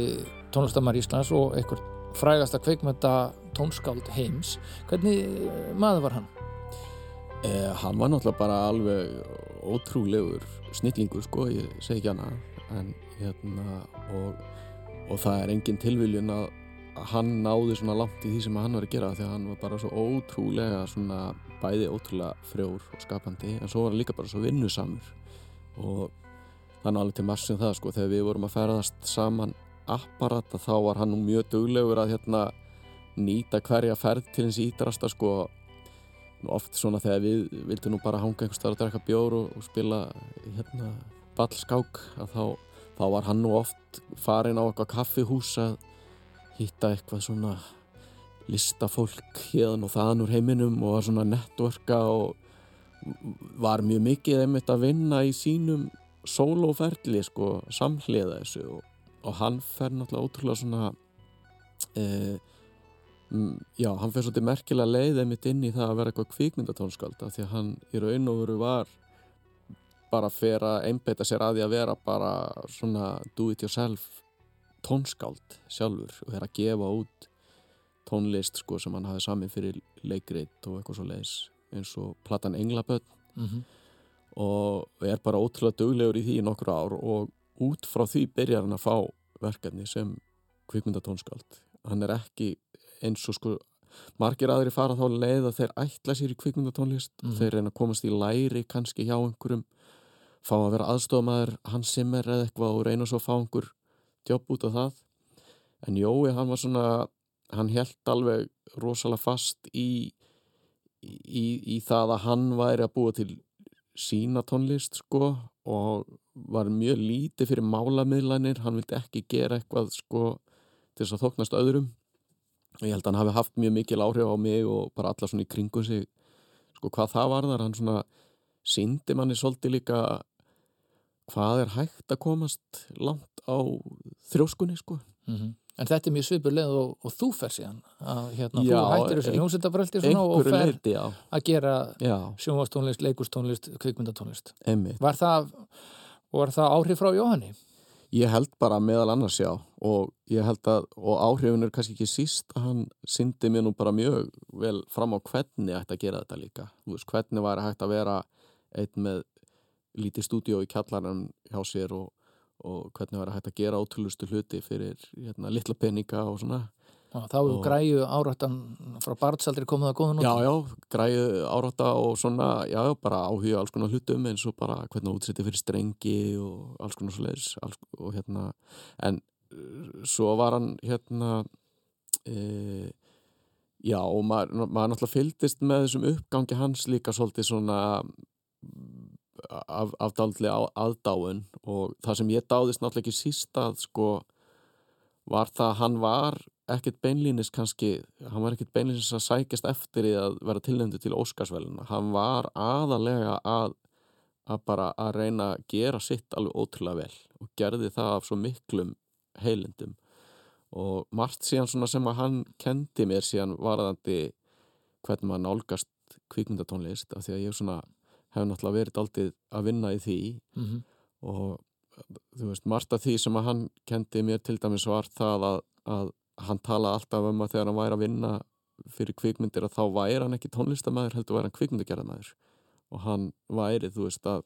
tónlistamar Íslands og einhver frægasta kveikmynda tónskáld heims. Hvernig eh, maður var hann? Eh, hann var náttúrulega bara alveg ótrúlegur snillingur sko, ég segi ekki hana en hérna og, og það er engin tilviljun að hann náði svona langt í því sem hann var að gera því að hann var bara svo ótrúlega svona bæði ótrúlega frjór og skapandi en svo var hann líka bara svo vinnusamur. Og þannig alveg til massum það sko þegar við vorum að ferðast saman apparata þá var hann nú mjög duglegur að hérna nýta hverja ferð til hins ídrasta sko. Oft svona þegar við vildum nú bara hanga einhvers staðar að drekka bjór og, og spila hérna ballskák að þá, þá var hann nú oft farin á eitthvað kaffihús að hitta eitthvað svona listafólk hérna og þaðan úr heiminum og var svona networka og var mjög mikið einmitt að vinna í sínum sólóferli sko samhliða þessu og, og hann fer náttúrulega ótrúlega svona eh, Mm, já, hann fyrir svolítið merkilega leið einmitt inn í það að vera eitthvað kvikmyndatónskáld af því að hann í raun og veru var bara fyrir að einbeita sér að því að vera bara svona do it yourself tónskáld sjálfur og er að gefa út tónlist sko sem hann hafi sami fyrir leikrit og eitthvað svo leiðis eins og platan Englaböld Mm -hmm. og er bara ótrúlega duglegur í því í nokkur ár og út frá því byrjar hann að fá verkefni sem kvikmyndatónskáld hann er ekki eins og sko margir aðri fara þá leið að þeir ætla sér í kvikmyndatónlist Mhm. þeir reyna að komast í læri kannski hjá einhverjum fá að vera aðstofamæður hans simmer eða eitthvað og reyna svo að fá einhver jobb út af það en Jói hann var svona hann held alveg rosalega fast í, í, í það að hann væri að búa til sína tónlist sko og var mjög lítið fyrir málamiðlanir, hann vildi ekki gera eitthvað sko til þess að þóknast öðrum. Og ég held að hann hafi haft mjög mikil áhrif á mig og bara alla svona í kringum sig sko hvað það varðar, hann svona síndi manni svolítið líka hvað er hægt að komast langt á þrjóskunni sko. Mhm. En þetta er mjög svipur leið og, og þú fer síðan að hérna, Já, þú hættir þessu svona og fer leiti, að gera sjónvastónlist, leikustónlist, kvikmyndatónlist. Var það, var það áhrif frá Jóhanni? Ég held bara meðal annars já og ég held að, og áhrifin er kannski ekki síst að hann syndi mér nú bara mjög vel fram á hvernig ætti að gera þetta líka. Þú veist, hvernig væri hægt að vera einn með lítið stúdíó í kjallarann hjá sér og, og hvernig væri hægt að gera ótrúlustu hluti fyrir hérna, litla peninga og svona. Já, þá hefur græju árættan frá barnsaldri komið að góða Já, nótum. já, græðu árátta og svona, já, já, bara áhuga alls konar hlutum eins og bara hvernig útsetti fyrir strengi og alls konar svo leiðis og hérna, en uh, svo var hann hérna e, já, og maður, maður náttúrulega fylgdist með þessum uppgangi hans líka svolítið svona af, afdaldli á, aðdáun og það sem ég dáðist náttúrulega ekki síst að sko var það að hann var ekkert beinlínis kannski, hann var ekkert beinlínis að sækjast eftir í að vera tilnefndu til Óskarsveluna, hann var aðalega að, að bara að reyna að gera sitt alveg ótrúlega vel og gerði það af svo miklum heilindum. Og margt síðan svona sem að hann kendi mér síðan varðandi hvernig maður nálgast kvikmyndatónlist af því að ég svona hef náttúrulega verið aldrei að vinna í því Mhm. og þú veist, margt af því sem að hann kendi mér til dæmis var það að, að hann tala alltaf um að þegar hann væri að vinna fyrir kvikmyndir að þá væri hann ekki tónlistamæður heldur væri hann kvikmyndagerðamæður og hann væri, þú veist að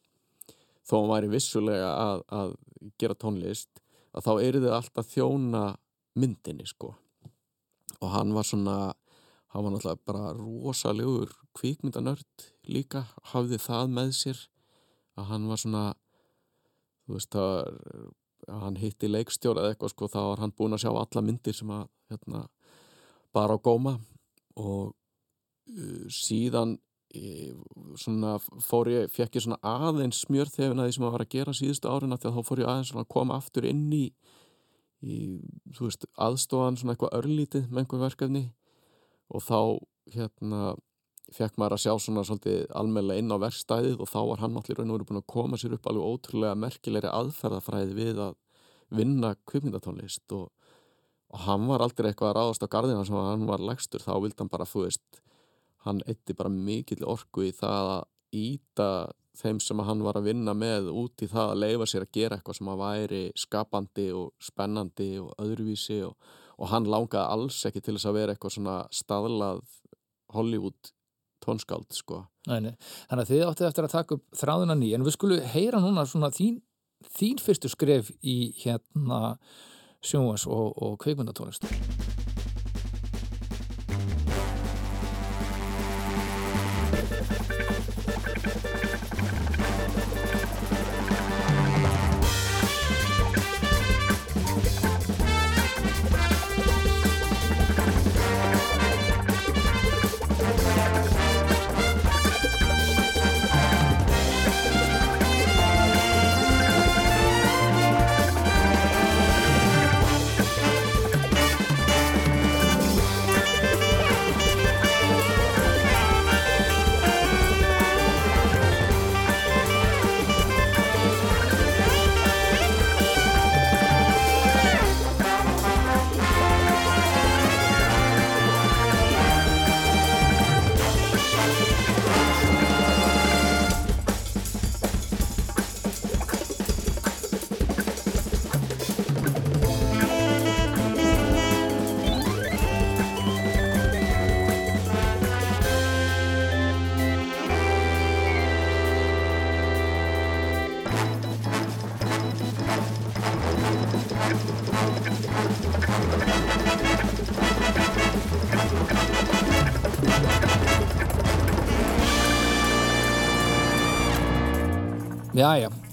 þó hann væri vissulega að, að gera tónlist að þá eru þið alltaf þjóna myndinni sko og hann var svona hann var náttúrulega bara rosalegur kvikmyndanörd líka hafði það með sér að hann var svona þú veist að hann hitti leikstjóra eða eitthvað sko þá var hann búinn að sjá alla myndir sem að hérna, bara á góma og uh, síðan e, svona fór ég fekk ég svona aðeins smjörþefin að því sem að var að gera síðustu árina því að þá fór ég aðeins svona að koma aftur inn í, í þú veist aðstofan svona eitthvað örlítið með einhver verkefni og þá hérna fekk maður að sjá svona svolítið almennilega inn á verkstæðið og þá var hann allir raun og verið búin að koma sér upp alveg ótrúlega merkilegri aðferðafræði við að vinna kvikmyndatónlist og, og hann var aldrei eitthvað að ráðast á gardina sem hann var legstur, þá vildi hann bara þú veist, hann eitti bara mikill orku í það að íta þeim sem hann var að vinna með út í það að leifa sér að gera eitthvað sem að væri skapandi og spennandi og öðruvísi og, og hann langaði alls ekki til þess að vera eitthvað svona staðlað Hollywood tónskáld sko. Þannig að þið áttið eftir að taka upp þráðuna ný, en við skulum heyra núna svona þín, þín fyrstu skref í hérna sjónvas og, og kveikmyndatónlist.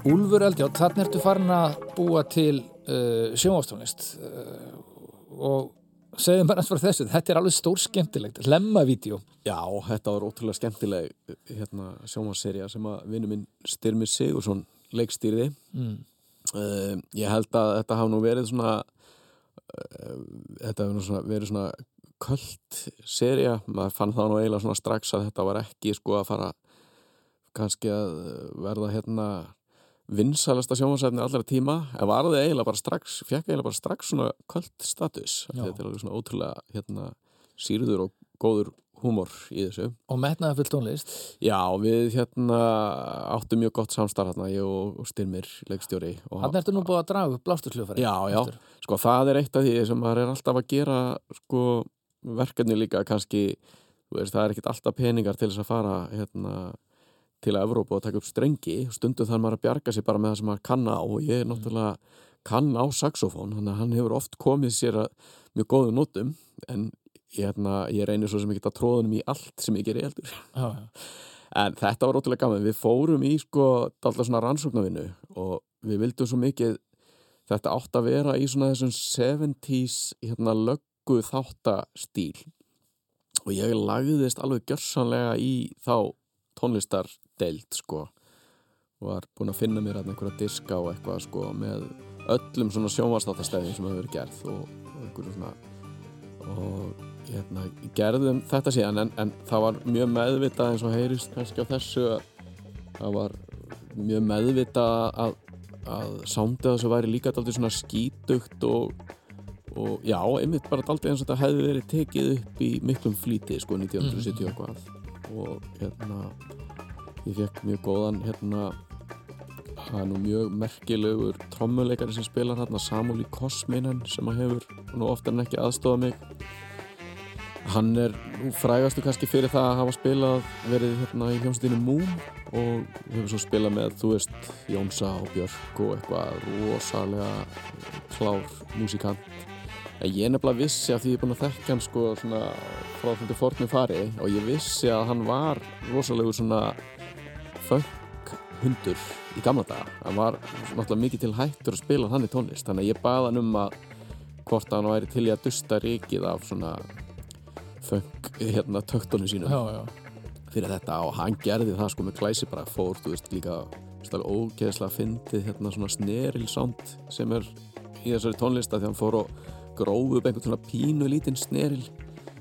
Úlfur Eldjátt, þarna ertu farin að búa til uh, sjónvastónlist uh, og segðum bara eins frá þessu, þetta er alveg stór skemmtilegt, lemmavídeó. Já, þetta var ótrúlega skemmtileg hérna, sjómaserja sem að vinnu minn Styrmir Sigursson leikstýrði Mm. uh, ég held að þetta hafa nú verið svona uh, þetta hefur nú svona, verið svona köld serja, maður fann það nú eiginlega svona strax að þetta var ekki sko að fara kannski að verða hérna vinsalasta sjónvarsæfni allra tíma en var það eiginlega bara strax fekk eiginlega bara strax svona köld status þetta er alveg svona ótrúlega hérna sýrður og góður húmor í þessu. Og metnaði full tónlist. Já, við hérna áttum mjög gott samstarf hérna, ég og, og Styrmir, leikstjóri Þannig ertu nú búið að draga upp blástursljófari Já, já, sko það er eitt af því sem maður er alltaf að gera sko verkefni líka kannski, veist, það er ekkit alltaf peningar til þess að fara hérna til að Evrópu og taka upp strengi stundum þarf maður að bjarga sér bara með það sem maður kann á og ég er náttúrulega kann á saxofón, hann hefur oft komið sér að mjög góðu nótum en ég, hérna, ég reynir svo sem ég geta tróðunum í allt sem ég gerir heldur já. En þetta var ótrúlega gaman. Við fórum í sko alltaf svona rannsóknarvinnu og við vildum svo mikið þetta átt að vera í svona þessum 70s hérna löggu þáttastíl og ég lagðist alveg gjörsanlega í þá tónlistardeild sko. Var búinn að finna mér einhverja diska og eitthvað sko með öllum svona sjónvastátastæðin sem hefur verið gerð og, og einhverju svona og hérna, gerðum þetta síðan en, en það var mjög meðvitað eins og heyrist kannski á þessu að það var mjög meðvitað að, að sándið þessu væri líka daldið svona skítugt og, og já, einmitt bara daldið eins og þetta hefði verið tekið upp í miklum flíti sko 1970 og hvað og hérna ég fekk mjög góðan hérna það er nú mjög merkilegur trommuleikari sem spilar hérna Samúli Kosminen sem að hefur nú oftar en ekki aðstofað mig. Hann er nú frægastu kannski fyrir það að hafa spilað verið hérna í hljómsveitinu Moon og hefur svo spilað með þú veist Jónsa og Björk og eitthvað rosalega klár músikant. En ég nefnilega vissi að því ég er búin að þekka hann sko svona frá þetta fornum fari og ég vissi að hann var rosalegur svona funk hundur í gamla daga hann var náttúrulega mikið til hættur að spila hann í tónlist þannig að ég baða hann um að hvort hann væri til í að dusta rikið af svona funk hérna töktunum sínum já, já. fyrir þetta og hann gerði það sko með glæsi bara fór, þú veist, líka ógeðslega fyndið hérna svona snerilsánd sem er í þessari tónlista því hann fór og gróf upp einhvern svona pínu lítinn sneril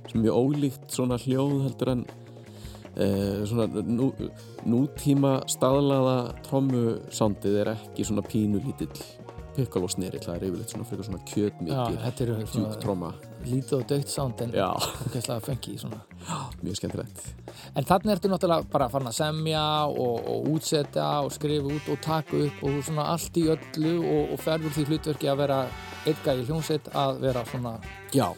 sem er mjög ólíkt svona hljóð heldur en eh, svona nú, nútíma staðlaða trommusándið er ekki svona pínu lítill piccolo snerill, það er yfirleitt svona frekar svona já, kjötmikið tromma. lítið og dögt sound en Já, okkvæmslega funky svona. mjög skemmtilegt. En þannig ertu náttúrulega bara farin að semja og, og útsetja og skrifa út og taka upp og svona allt í öllu og, og ferður því hlutverki að vera eitthvað í hljómsveit að vera svona Já,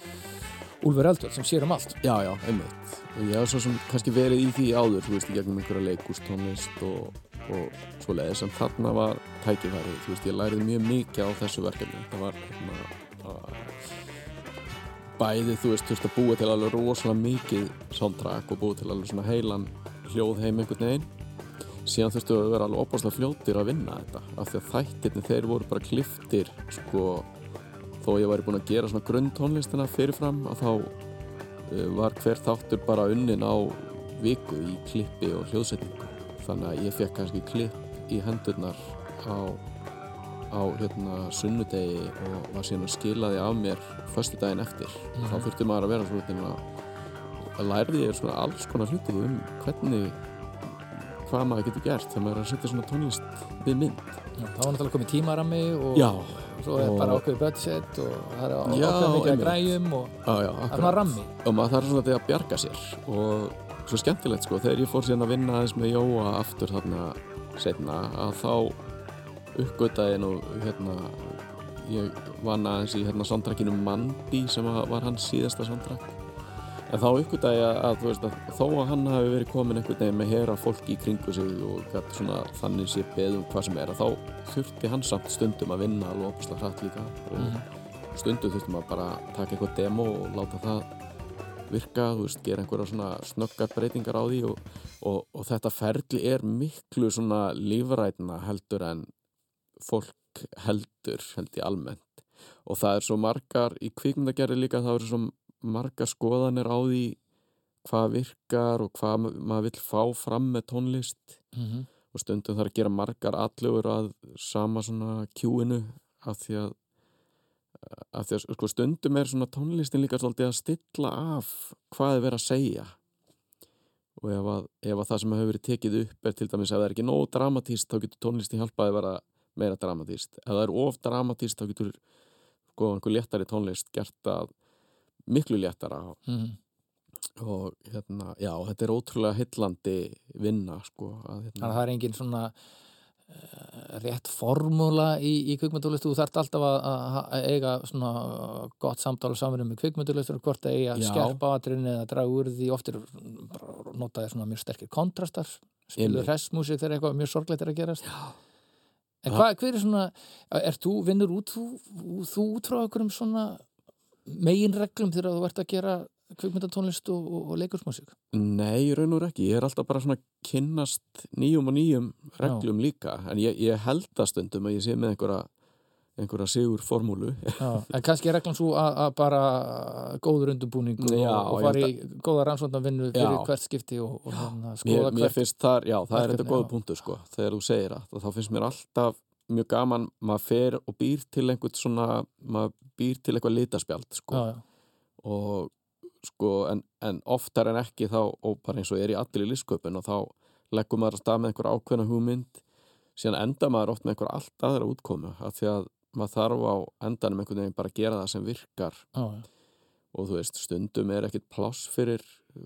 Úlfur Eldur sem sér um allt. Já, já, einmitt. Og ég hef svo sem kannski verið í því áður, þú veist, í gegnum einhverja leikústónlist og, og svo leiðis, en þarna var tækifæri, þú veist, ég lærið mjög mikið á þessu verkefni. Það var hérna, bæði, þú veist, þú veist, að búa til alveg rosalega mikið soundtrack og búa til alveg svona heilan hljóð heim einhvern veginn. Síðan þurftu að vera alveg opaslega fljótir að vinna þetta, af því að þættirni þeir voru bara kliftir, sko, þó ég væri búinn að gera svona grunntónlistina fyrirfram að þá uh, var hver þáttur bara unnin á viku í klippi og hljóðsetningu. Þannig að ég fekk kannski klipp í hendurnar á, á hérna sunnudegi og var síðan að skila því af mér föstu daginn eftir. Þá þurfti maður að vera svona að lærði ég svona alls konar hluti um hvernig hvað maður getur gert þegar maður er að setja svona tónlist við mynd. Já, það var náttúrulega komið tímarami og Já, svo er bara okkur budget og það er okkur mikið að græjum og það er svona rammi. og maður þarf svona til að bjarga sér og svo skemmtilegt sko þegar ég fór síðan að vinna aðeins með Jóa aftur þarna setna að þá uppgötaði nú hérna ég vann aðeins í hérna soundtrackinu Mandy sem var hans síðasta soundtrack en þá uppgötaði ég að, að, að þó að hann hafi verið komin einhvern veginn með hera fólki í kringu sig og svona þannig sé beðum hvað sem er að þá þurfti hann samt stundum að vinna alveg opaslega hratt líka. Og stundum þurftum að bara taka eitthvað demo og láta það virka, þú veist, gera einhverja svona snöggar breytingar á því og, og, og þetta ferli er miklu svona lífrætna heldur en fólk heldur, held ég almennt. Og það er svo margar í kvikmyndagerði líka það eru svo margar skoðanir á því hvað virkar og hvað ma- maður vill fá fram með tónlist. Mm og stundum þarf að gera margar allugur að sama svona kjúinu af því að af því að sko, stundum er svona tónlistin líka svolítið að stilla af hvað er verið að segja. Og ef að, ef að það sem hefur verið tekið upp er til dæmis ef það er ekki nóg dramatíst þá getur tónlistin hjálpaði að vera meira dramatíst ef það er of dramatíst þá getur sko einhver léttari tónlist gert að miklu léttara -hmm. og hérna, já, þetta er ótrúlega hillandi vinna, sko að, Þannig hérna, að það er engin svona uh, rétt formúla í, í kvikmyndulist þú þarft alltaf að, að, eiga svona gott samtal og samverðum með kvikmyndulistur hvort að eiga að skerpa aðrinni eða draga úr því oft er bara notaði svona mjög sterkir kontrastar spilu Einmitt. hressmúsik þegar eitthvað mjög sorglegt er að gerast Já. En hvað, hver er svona, er þú, vinnur út þú, þú út frá einhverjum svona meginreglum þegar þú ert að gera kvikmyndatónlist og, og, og leikursmúsík? Nei, raun og ekki. Ég er alltaf bara svona að kynnast nýjum og nýjum reglum líka. En ég, ég held að stundum að ég sé með einhverja, einhverja sigur formúlu. Já, en kannski er reglan svo að, að bara góður undurbúningur Já, og, og fara í góða rannsóknarvinnu fyrir Já. hvert skipti og, og hérna, Mér, skoða mér hvert finnst þar, já, það er þetta góða já. punktur sko. Þegar þú segir það, þá finnst mér alltaf mjög gaman, maður fer og býr til einhvern svona, maður býr til eitthvað litaspjald sko. já, já. og sko, en, en oftar en ekki þá, og bara eins og er í allir í listsköpun og þá leggur maður að stað með einhver ákveðna hugmynd síðan enda maður oft með einhver allt aðra útkomu af því að maður þarf á endanum einhvern veginn bara að gera það sem virkar Já, og þú veist, stundum er ekkit pláss fyrir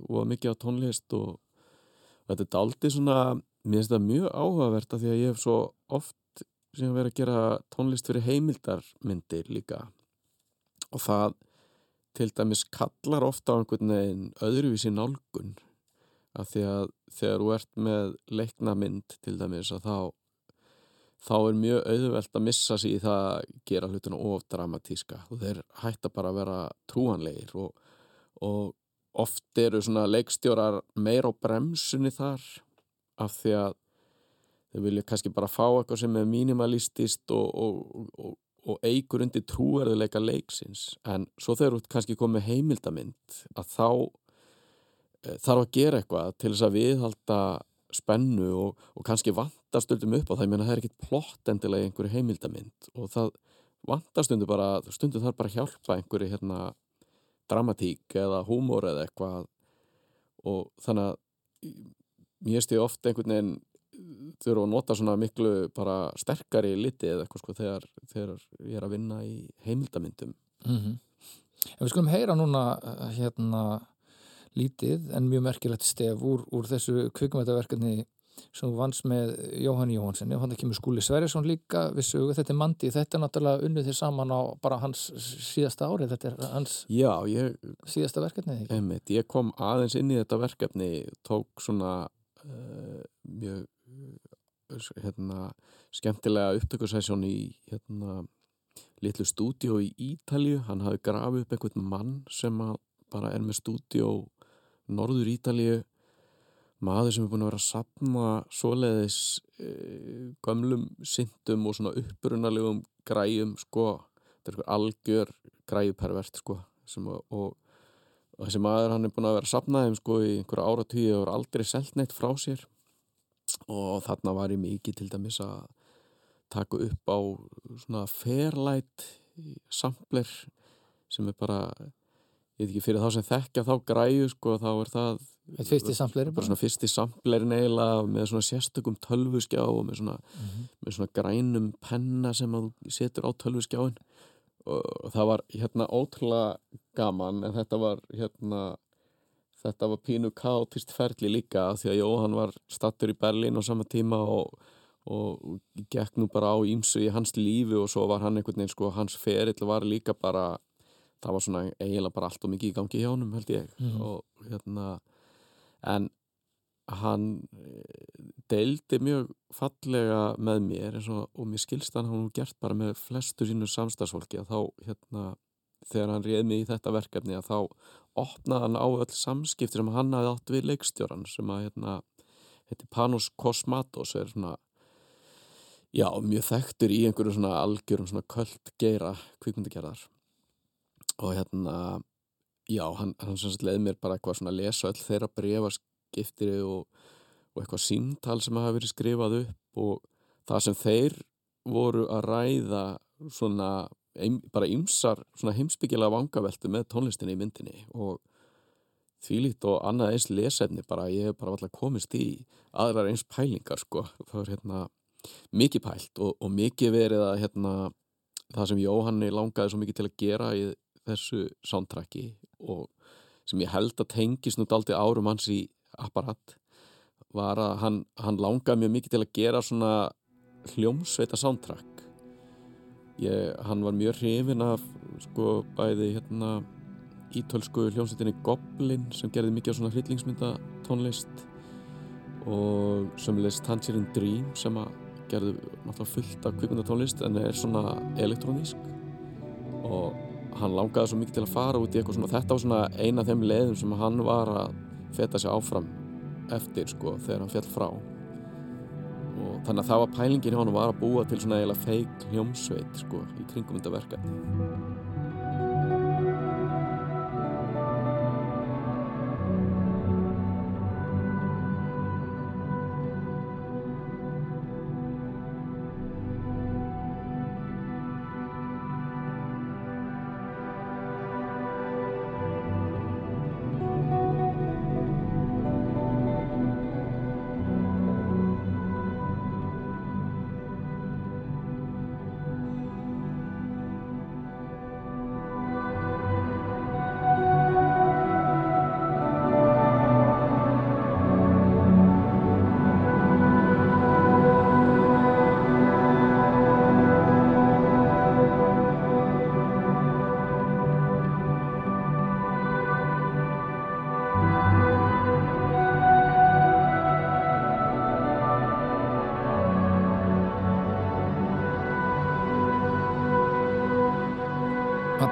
og mikið á tónlist og, og þetta er daldið svona mér finnst það mjög áhugavert af því að ég hef svo oft sem verið að gera tónlist fyrir heimildarmyndir líka. Og það til dæmis kallar ofta á einhvern veginn öðruvísi nálgun. Af því að þegar þú ert með leikna mynd til dæmis að þá þá er mjög auðvelt að missa sig í það að gera hlutuna of dramatíska. Og þeir hætta bara að vera trúanlegir og, og oft eru svona leikstjórar meir á bremsunni þar. Af því að þeir vilja kannski bara fá eitthvað sem er mínimalistist og, og, og, og eigur undir trúverðuleika leiksins. En svo þú ert kannski komið heimildamind að þá e, þarf að gera eitthvað til þess að viðhalda spennu og, kannski vanta stundum upp á það, ég meina það er ekkit plott endilega í einhverju heimildamind og það vanta stundum bara, stundum þarf bara að hjálpa einhverju hérna dramatík eða húmor eða eitthvað. Og þannig að mér stið ofta einhvern veginn þurfa að nota svona miklu bara sterkari liti eða eitthvað sko þegar, þegar ég er að vinna í heimildamindum Mm En við skulum heyra núna uh, hérna lítið en mjög merkilegt stef úr, úr þessu kvikmyndaverkefni sem þú vannst með Jóhann Jóhannsson og hann kemur skúli Sverjesson líka við sögu, þetta er Mandi, þetta er náttúrulega unnið þér saman á bara hans síðasta ári. Þetta er hans Já, ég, síðasta verkefni einmitt, ég kom aðeins inn í þetta verkefni tók svona uh, mjög hérna, skemmtilega upptökusessjón í hérna litlu stúdíó í Ítalju hann hafi grafið upp einhvern mann sem bara er með stúdíó norður Ítalju maður sem er búin að vera að sapna svoleiðis e, gömlum syndum og svona upprunalegum græjum sko, þetta er eitthvað algjör græjupervert sko sem, og, og þessi maður hann er búin að vera að sapna þeim sko í einhverja áratíu og er aldrei selt neitt frá sér og þarna var ég mikið til dæmis að taka upp á svona fairlight sampler sem er bara ég veit ekki fyrir þá sem þekkja þá græju sko þá er það fyrsti sampleri bara svona fyrsti samplerin eiginlega með svona sérstökum tölvuskjá og með svona, Mhm. með svona grænum penna sem að þú setur á tölvuskjáin og það var hérna ótrúlega gaman en þetta var hérna þetta var pínu kaotist ferli líka því að Jóhann var stattur í Berlín á sama tíma og, og gekk nú bara á ímsu í hans lífi og svo var hann einhvern veginn sko hans ferill var líka bara það var svona eiginlega bara allt og mikið í gangi hjá honum held ég Mhm. og hérna en hann eh, deildi mjög fallega með mér og, og mér skilst hann hann nú gert bara með flestu sínu samstagsfólki að þá hérna þegar hann réð mig í þetta verkefni að þá opnaði hann á öll samskipti sem hann hafði átt við leikstjóran sem að hérna heiti Panos Kosmatos er svona já, mjög þekktur í einhverju svona algjörum svona köld geira kvikmyndagerðar. Og hérna já, hann, hann sem sagt leið mér bara eitthvað svona að lesa öll þeirra brefaskiptiri og, og eitthvað símtal sem hafa verið skrifað upp og það sem þeir voru að ræða svona bara ymsar heimsbyggilega vangaveltu með tónlistinni í myndinni og þvílíkt og annað eins lesefni bara ég hef bara alltaf komist í aðrar eins pælingar sko. Það er hérna mikið pælt og, og mikið verið að hérna það sem Jóhanni langaði svo mikið til að gera í þessu soundtracki og sem ég held að tengist nú daldi árum hans í apparat var að hann, hann langaði mjög mikið til að gera svona hljómsveita soundtrack ég, hann var mjög hrifin af sko bæði hérna ítölsku hljómsveitinni Goblin sem gerði mikið af svona hryllingsmynda tónlist og sömulegst Tangerine Dream sem að gerði náttúrulega fullt af kvikmyndatónlist en er svona elektrónísk. Og hann langaði svo mikið til að fara út í eitthvað svona þetta var svona eina af þeim leiðum sem hann var að feta sig áfram eftir sko þegar hann fjall frá og þannig að það var pælingin hjá hann var að búa til svona eiginlega feik hljómsveit sko í kringum þetta verkefni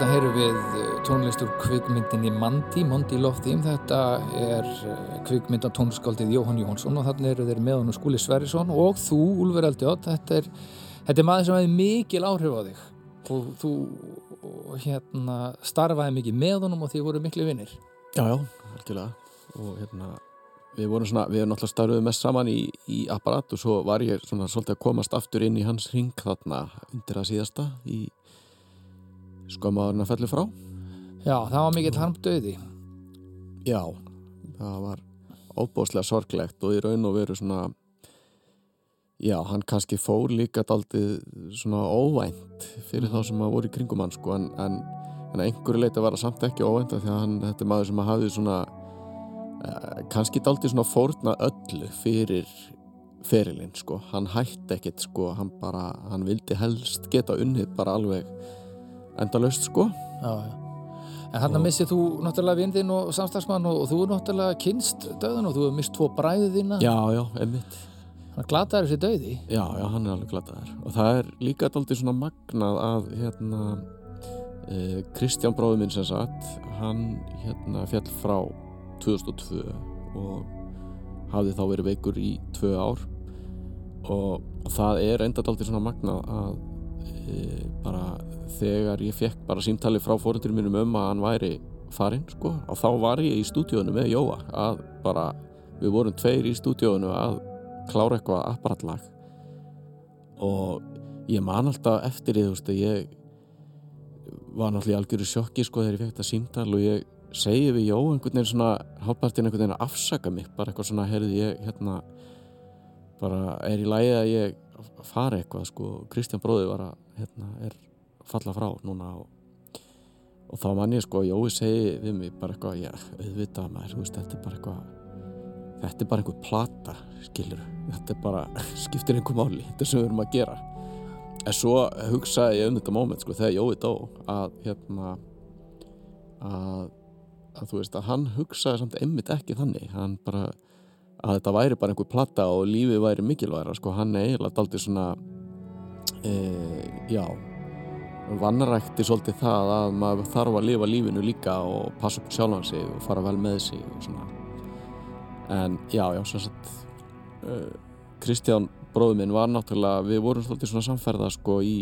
Þetta heyrum við uh, tónlistur kvikmyndinni Mandi, Mondi Love Theme. Þetta er uh, kvikmynda tónliskáldið Jóhann Jónsson og þannig eru þeir með honum Skúli Sverrisson og þú, Úlfur Eldjátt. Þetta þetta er maður sem hefði mikil áhrif á þig og þú og hérna, starfaði mikið með honum og þið voru miklu vinnir. Já, já, algjörlega og hérna við vorum svona, við erum náttúrulega starfuð mest saman í, í apparat og svo var ég svona svolítið að komast aftur inn í hans ring þarna undir að síðasta í skömmaðurinn að fellu frá Já, það var mikill harmdauði. Já, það var óbúslega sorglegt og í raun og veru svona já, hann kannski fór líka daldið svona óvænt fyrir þá sem að voru í kringum hann sko en, en, en einhverju leiti var það samt ekki óvænt því að hann, þetta er maður sem að hafði svona eh, kannski daldið svona fórna öllu fyrir ferilinn sko, hann hætti ekkit sko, hann bara, hann vildi helst geta unnið bara alveg endalaust sko Já, já. En þarna Og- missið þú náttúrulega vindin og samstagsmann og, og þú er náttúrulega kynst döðan og þú hefur mist tvo bræði þína. Já, já, einmitt Hann glataði þessi döði. Já, já, hann er alveg glataður og það er líka daldið svona magnað að hérna uh, Kristján bróður minn sem sagt hann hérna fjall frá 2002 og hafði þá verið veikur í tvö ár og, það er enda daldið svona magnað að uh, bara þegar ég fekk bara símtali frá fóröldur mínum um að hann væri farinn sko og þá var ég í stúdíónu með Jóa að bara við vorum tveir í stúdíónu að klára eitthvað apparatlag. Og ég man alltaf eftir því þú veist ég var náttúrulega í algjöru sjokki sko þegar ég fekk þetta símtal og ég segi við Jó einhvern veginn svona hálfpartin einhvern veginn að afsaka mig bara eitthvað svona heyrði ég hérna bara er í lagi að ég fara eitthvað sko? Kristján bróði var að hérna er falla frá núna og, og þá man ég sko Jói segi við mig bara eitthvað já auðvitað maður veist þetta er bara eitthvað þetta er bara einhver plata skilur þetta er bara skiptir einhver máli þetta sem við erum að gera. En svo hugsaði ég um þetta moment sko þegar Jói dó að hérna að, að þú veist að hann hugsaði samt einmitt ekki þannig. Hann bara að þetta væri bara einhver plata og lífið væri mikilværa sko. Hann er eiginlega daldið svona e, já vannrækti svolítið það að maður þarf að lifa lífinu líka og passa upp sjálfan sig og fara vel með sig og svona. En já, já, sem sagt uh, Kristján bróður minn var náttúrulega, við vorum svolítið svona samferða sko í,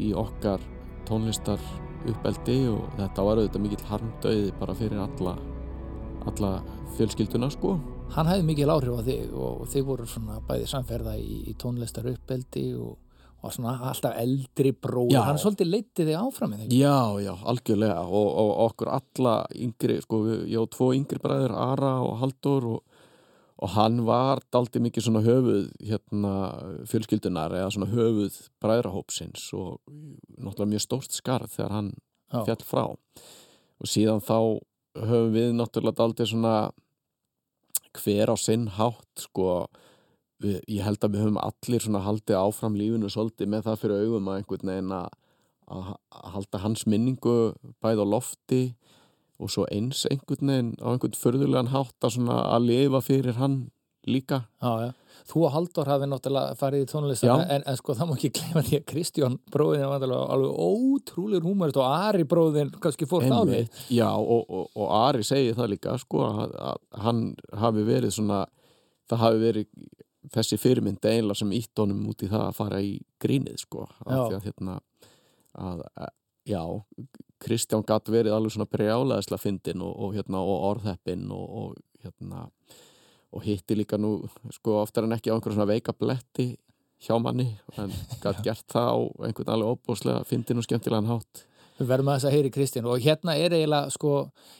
í okkar tónlistar uppeldi og þetta var auðvitað mikill harmdauði bara fyrir alla alla fjölskylduna sko. Hann hefði mikil áhrif á þig og þið voru svona bæði samferða í, í tónlistar uppeldi og, og svona alltaf eldri bróð. Hann svolítið leiti þig áfram. Já, já, algjörlega og, og okkur alla yngri, sko, ég á tvo yngri bræður, Ara og Haldur og, og hann var daldi mikið svona höfuð hérna fjölskyldunar eða svona höfuð bræðrahópsins og náttúrulega mjög stórt skarð þegar hann Já. fjall frá og síðan þá höfum við náttúrulega daldið svona hver á sinn hátt sko við, ég held að við höfum allir svona haldið áfram lífinu svolítið með það fyrir augum að einhvern veginn að að halda hans minningu bæð á lofti og svo eins einhvern veginn á einhvern förðulegan hátt að svona að lifa fyrir hann líka Já, já. Þú og Halldór hafi náttúrulega farið í tónlist Já. en, en sko það má ekki gleyma því að Kristján bróðin er alveg ótrúlega húmorist og Ari bróðin kannski fór þálið. Já og, og, og Ari segir það líka sko að, að hann hafi verið svona það hafi verið þessi fyrirmynd eiginlega sem ítt honum út í það að fara í grínið sko að hérna að, að, já, Kristján gatt verið alveg svona brjálæðislega fyndin og, og hérna og orðheppin og, og hérna og hitti líka nú sko oftar en ekki á einhverjum svona veika bletti hjá manni en gatt gert það á einhvern alveg óbúslega fyndin og skemmtilegan hátt Við verðum að þess að heyri Kristján og hérna er eiginlega sko,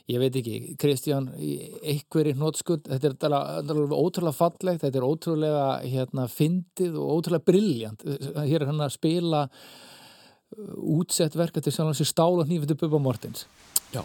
ég veit ekki, Kristján í einhverju hnótskuld, þetta er alveg, ótrúlega fallegt, þetta er ótrúlega hérna fyndið og ótrúlega brilljant. Hér er hann að spila uh, útsett verka til sjálf hans í stál og hnífið til Bubba Mortens. Já.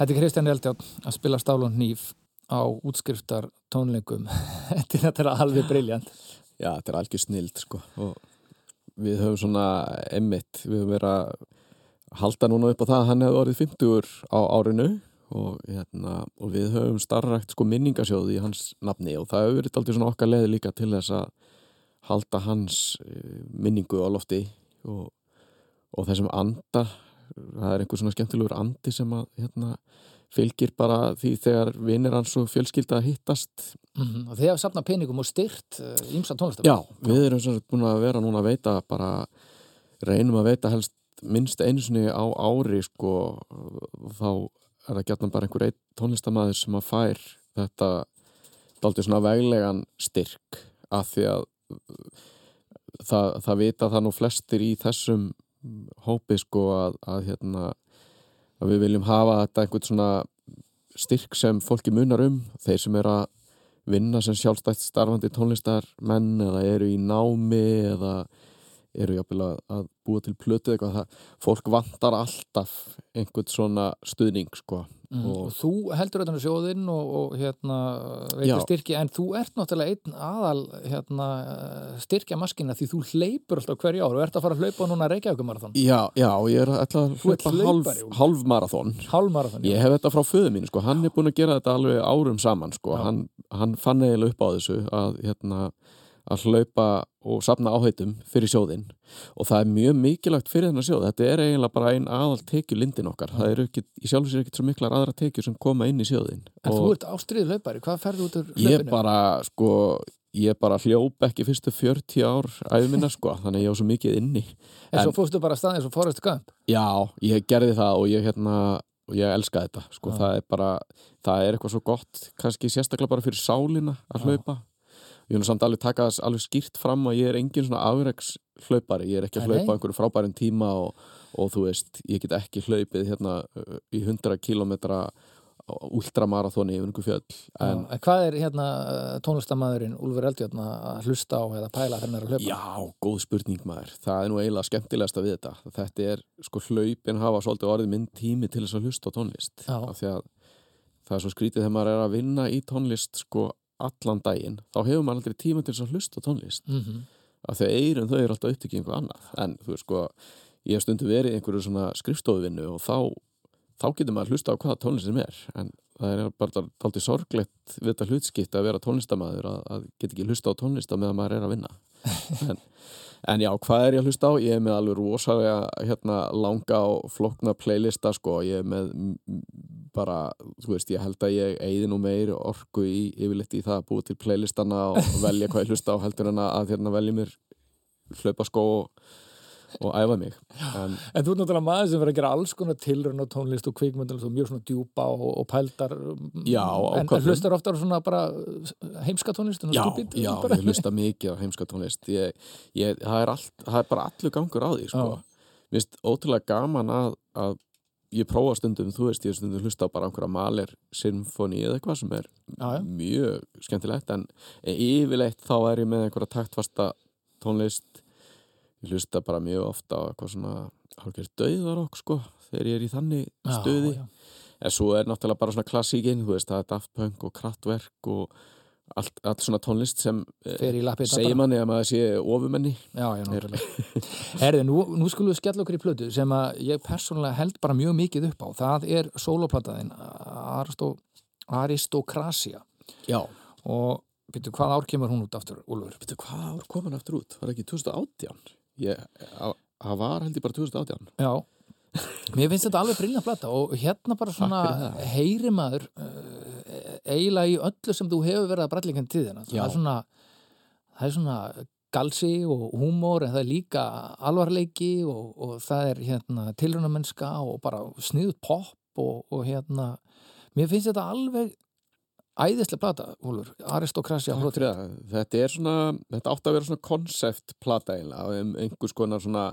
Þetta er Kristján Eldjátt að spila stál og hníf á útskriftar tónleikum. þetta er alveg brilljant. Já, þetta er algjör snild sko við höfum svona emmitt, við höfum verið að halda núna upp á það að hann hefði orðið 50 á árinu og, hérna, og við höfum starrakt sko minningasjóði í hans nafni og það hefur verið aldrei svona okkar leði líka til þess að halda hans eh, minningu á lofti og, og þessum anda það er einhver svona skemmtilegur andi sem að hérna, fylgir bara því þegar vinnir hans og fjölskylda hittast. Mm Og þið hafa safnað peningum og styrt ímsa tónlistar. Já, við erum sagt búin að vera núna að veita bara, reynum að veita helst minnst einu sinni á ári sko, og þá er það gætna bara einhver einn tónlistamæður sem að fær þetta daldið svona veglegan styrk af því að það, það vita það nú flestir í þessum hópi sko að, að hérna að við viljum hafa þetta einhvern svona styrk sem fólki munar um. Þeir sem er að vinna sem sjálfstætt starfandi tónlistar menn eða eru í námi eða eru jafnvel að, að búa til plötu eitthvað það, fólk vantar alltaf einhvern svona stuðning sko Mm. Og, og þú heldur þetta sjóðinn og, og hérna, Já. veitir styrki en þú ert náttúrulega einn aðal hérna, styrkja maskina því þú hleypur alltaf hverju ár og ert að fara að hlaupa núna Reykjavíkumarathon, já, já, ég er ætla að hlaupa hálf, hlaupari, Úlfur. hálf marathon hálmarathon Ég hef þetta frá föðu mínu, sko, hann er búin að gera þetta alveg árum saman, sko, Já. hann, hann fann eiginlega upp á þessu að, hérna, að hlaupa og safna áhættum fyrir sjóðinn. Og það er mjög mikilvægt fyrir þennan sjóð, þetta er eiginlega bara ein aðal tekju lindin okkar, það eru ekki, í sjálfur sér ekkert svo miklar aðra tekjur sem koma inn í sjóðinn. En og þú ert ástriðið hlaupari, hvað ferðu út úr ég hlaupinu? bara, sko, ég bara hljóp ekki fyrstu 40 ár æfumina, sko, þannig ég á svo mikið inni. En svo en- fórstu bara að staðið svo Forrest Gump? Já, ég gerði það og ég hérna og ég elska þetta, sko, Já. það er bara það er eitthvað svo gott, kannski sérstaklega bara fyrir sálina að hlaupa ég vil samt alveg taka þess alveg skýrt fram að ég er engin svona afreks hlaupari ég er ekki að hlaupa einhverju frábærin tíma og, og þú veist, ég get ekki hlaupið hérna uh, í 100 kilometra ultramarathoni yfir einhver fjöll en hvað er hérna tónlistamæðurinn Úlfur Eldjörn að hlusta á eða pæla er að hlaupa? Já, góð spurning maður. Það er nú eiginlega skemmtilegasta við þetta. Þetta er, sko, hlaupin hafa svolítið orðið minn tími til þess að hlusta á tónlist. Af því að það er svo skrítið þegar maður er að vinna í tónlist, sko, allan daginn. Þá hefur maður aldrei tíma til að hlusta tónlist. Mm Af því að eirun þau eru alltaf upptökið einhver annað. En þú veist, sko, ég hef stundu verið einhverju svona skrifstofuvinnu og þá, þá getur maður hlusta á hvaða tónlist sem er en það er bara taldið sorglegt við þetta hlutskipt að vera tónlistamæður að, að geta ekki hlusta á tónlist á meðan maður er að vinna en, en já, hvað er ég að hlusta á? Ég er með alveg rosalega hérna, langa og flokna playlista sko, ég er með bara, þú veist, ég held að ég eigði nú meiri orku í, yfirleitt í það að búa til playlistana og velja hvað ég hlusta á heldur en að hérna, velja mér hlaupa skó og, og æfa mig. En En þú ert náttúrulega maður sem verður að gera alls konar tilraun á tónlist og kvikmyndal og mjög svona djúpa og, og pældar Já, á en, en hlustar ofta á svona bara heimska tónlist Já, já, ég hlusta mikið á heimska tónlist. Ég, ég, það, er allt, það er bara allur gangur á því sko. Mér finnst ótrúlega gaman að, að ég prófa stundum, þú veist, ég stundum hlusta á bara einhverja maler symfóni eða eitthvað sem er Já, já. mjög skemmtilegt en yfirleitt þá er ég með einhverja taktfasta tónlist ég hlusta bara mjög ofta á eitthvað svona hálfgerð döðarokk sko þegar ég er í þannig stuði já. en svo er náttúrulega bara svona klassíkin þú veist, það er Daft Punk og Kraftwerk og allt, allt svona tónlist sem eh, segir manni að maður sé ofumenni Já, já, náttúrulega. Herði, nú, nú skulum við skella okkur í plötu sem að ég persónulega held bara mjög mikið upp á. Það er soloplataðin Aristó, Aristokrasia Já, og byrju, hvað ár kemur hún út aftur, Úlfur? veitu hvað ár kom hann aftur út? Var það ekki 2018? Það var held ég bara 2018 Já, mér finnst þetta alveg briljant plata og hérna bara svona heyri maður uh, eiginlega í öllu sem þú hefur verið að brallingan tíðina. Það er svona, það er svona galsi og húmor en það er líka alvarleiki og, og það er hérna tilrunamennska og bara sniðut pop og, og hérna mér finnst þetta alveg æðislega plata, fyrir það. Þetta er svona, þetta átti að vera svona konceptplata eiginlega, um einhvers konar svona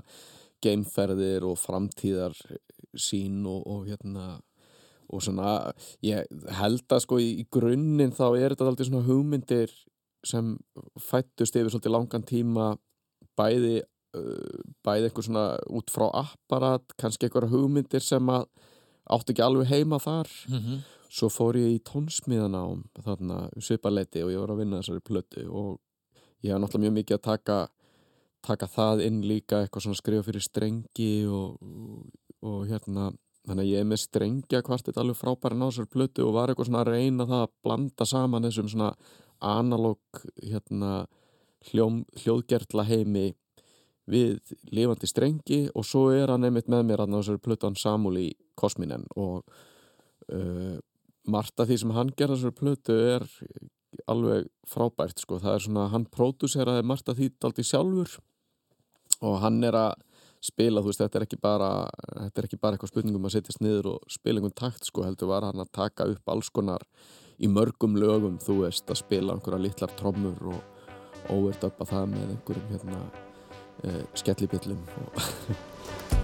geimferðir og framtíðar sín og, og hérna og svona, ég held að sko í, grunninn þá er þetta aldrei svona hugmyndir sem fættust yfir svolítið langan tíma bæði bæði eitthvað svona út frá apparat, kannski eitthvað hugmyndir sem að áttu ekki alveg heima þar mm -hmm. Svo fór ég í tónsmíðanám þarna svipaleiti og ég var að vinna þessari plötu og ég hef náttúrulega mjög mikið að taka taka það inn líka eitthvað svona skrifa fyrir strengi og, og, hérna þannig að ég er með strengja kvartet alveg frábæri á þessari plötu og var eitthvað svona að reyna það að blanda saman þessum svona analóg hérna hljóm, hljóðgertla heimi við lifandi strengi og svo er hann einmitt með mér að þessari plötu hann Samúl í Kosminen og uh, margt af því sem hann gerði þessari plötu er alveg frábært sko, það er svona hann pródúseraði margt af því daldi sjálfur og hann er að spila, þú veist, þetta er ekki bara þetta er ekki bara eitthvað spurningum að setjast niður og spila einhvern takt, sko, heldur var hann að taka upp alls konar í mörgum lögum þú veist, að spila einhverja litlar trommur og óvert upp að það með einhverjum hérna eh, skellibillum og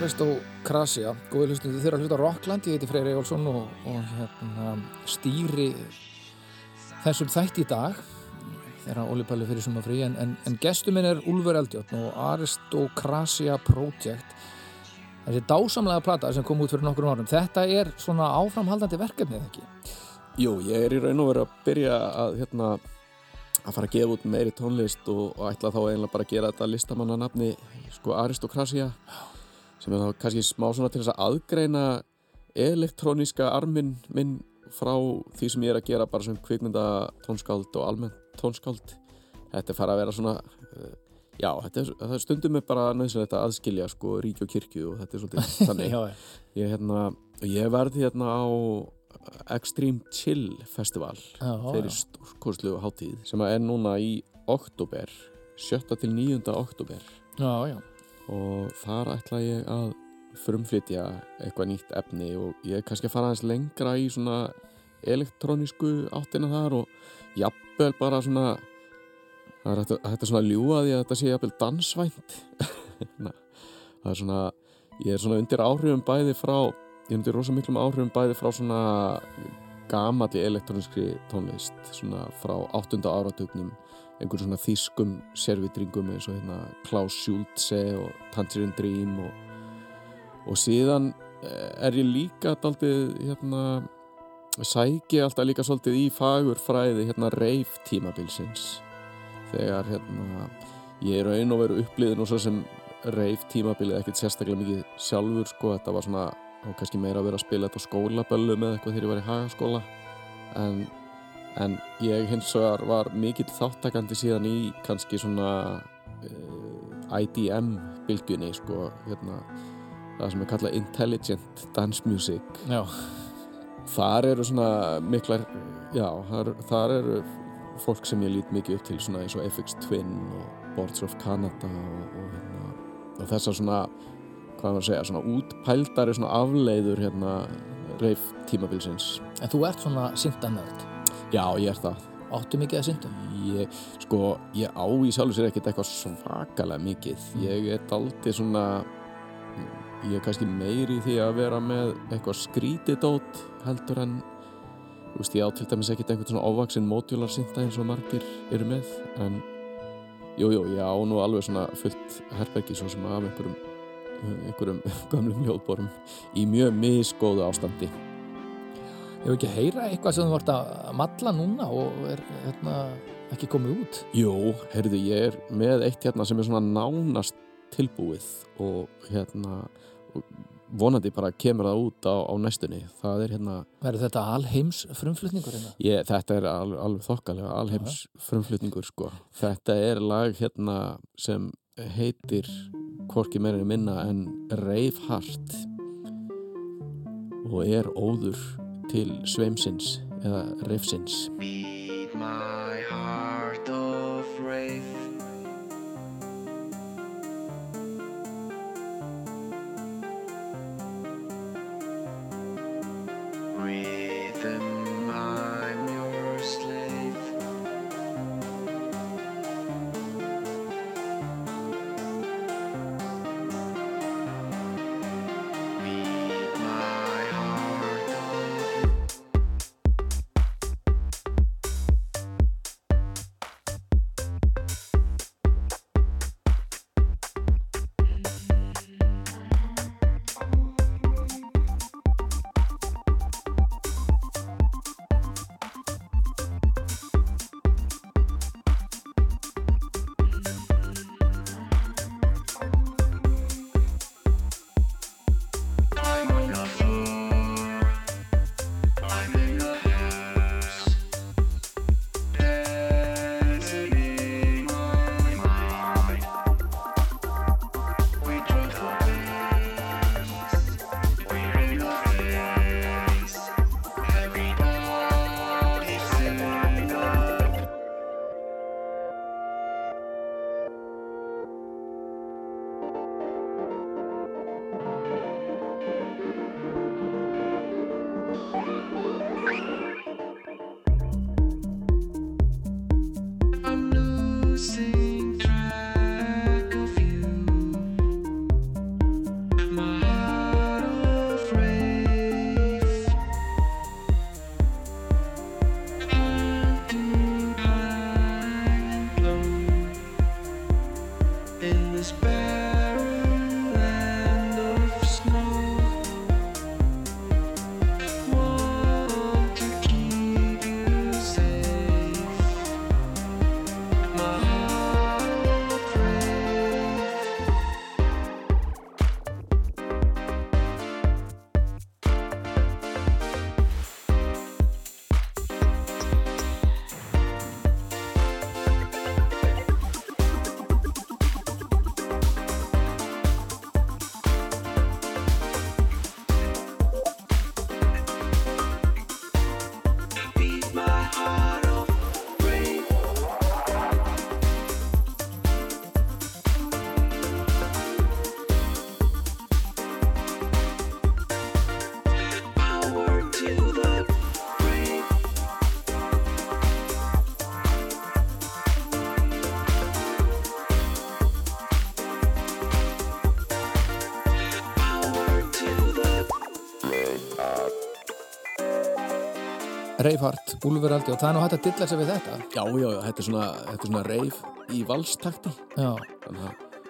Aristokrasia, góði hlustundu þeirra hluta Rockland, ég heiti Freyr Ejjólfsson og, og hérna, stýri þessum þætti í dag. Þeirra Óli Palli fyrir suma frí en, en, en gestur minn er Úlfur Eldjórn og Aristokrasia Project. Þessi dásamlega plata sem kom út fyrir nokkur árum þetta er svona áframhaldandi verkefni eða ekki? Jú, ég er í raun og veru að byrja að hérna að fara að gefa út meiri tónlist og, og ætla þá eiginlega bara að gera þetta listamannanafni sko Aristokrasia sem er þá kannski smá svona til þess að aðgreina elektróníska armin minn frá því sem ég er að gera bara sem kvikmynda tónskáld og almennt tónskáld þetta er fara að vera svona uh, já, þetta er, er stundum með bara nöðsynlegt að aðskilja sko ríki og kirkju og þetta er svolítið þannig Já, ég, hérna, ég verði hérna á Extreme Chill Festival þeirri já. stórkoslu hátíð sem er núna í oktober 7. til 9. oktober já, já. Og þar ætla ég að frumflytja eitthvað nýtt efni og ég er kannski að fara aðeins lengra í svona elektrónísku áttina þar og jafnvel bara svona það er að svona ljúga því að þetta sé jafnvel dansvænt það er svona ég er svona undir áhrifum bæði frá ég er undir rosa miklum áhrifum bæði frá svona gamalli elektróniskri tónlist svona frá 8. áratugnum einhver svona þýskum servitringum eins og hérna Klaus Schulze og Tangerine Dream og, og síðan eh, er ég líka daldið hérna sæki alltaf líka svolítið í fagur fræði hérna reif tímabilsins. Þegar hérna ég er raun og veru upplýðin og svo sem reif tímabilið ekkert sérstaklega mikið sjálfur sko, þetta var svona og kannski meira að vera að spila þetta á skólaböllum eða eitthvað þegar ég var í hagaskóla. En, en ég hins vegar var mikill þáttakandi síðan í kannski svona uh, IDM bylgjunni sko, hérna það sem er kallað Intelligent Dance Music já. þar eru svona miklar já, þar, þar eru fólk sem ég lít mikið upp til svona eins og FX Twin og Boards of Canada og, og, hérna, og þessar svona hvað maður að segja, svona útpældari svona afleiður hérna reif tímabilsins En þú ert svona syndanörd. Já, ég er það. Áttu mikið að syndum? ég, sko, ég á í sjálfu sér ekkert eitthvað svakalega mikið. Ég er daldið svona ég er kannski meiri því að vera með eitthvað skrítidót heldur en þú veist, ég á til dæmis ekkert einhvern svona ofvaksinn módjular synda eins og margir eru með en jú, jú, ég á nú alveg svona fullt herbergi svo sem af einhverjum einhverjum gamlum ljóðborum í mjög misgóðu ástandi Hefur ekki að heyra eitthvað sem þú vart að malla núna og er hérna, ekki komið út? Jú, heyrðu, ég er með eitt hérna sem er svona nánast tilbúið og hérna og vonandi bara kemur það út á, á næstunni það er hérna, Verður þetta alheims frumflutningur hérna? ég, þetta er alveg, alveg þokkalega alheims frumflutningur sko þetta er lag hérna sem heitir hvorki meira en minna en Reifhart og er óður til sveimsins eða reifsins Beat my heart of rave. Rhythm, Reifhart, Úlfuraldi og það er nú hægt að dilla sig við þetta. Já, já, já, þetta er svona, þetta er svona reif í valstakti. Já, að,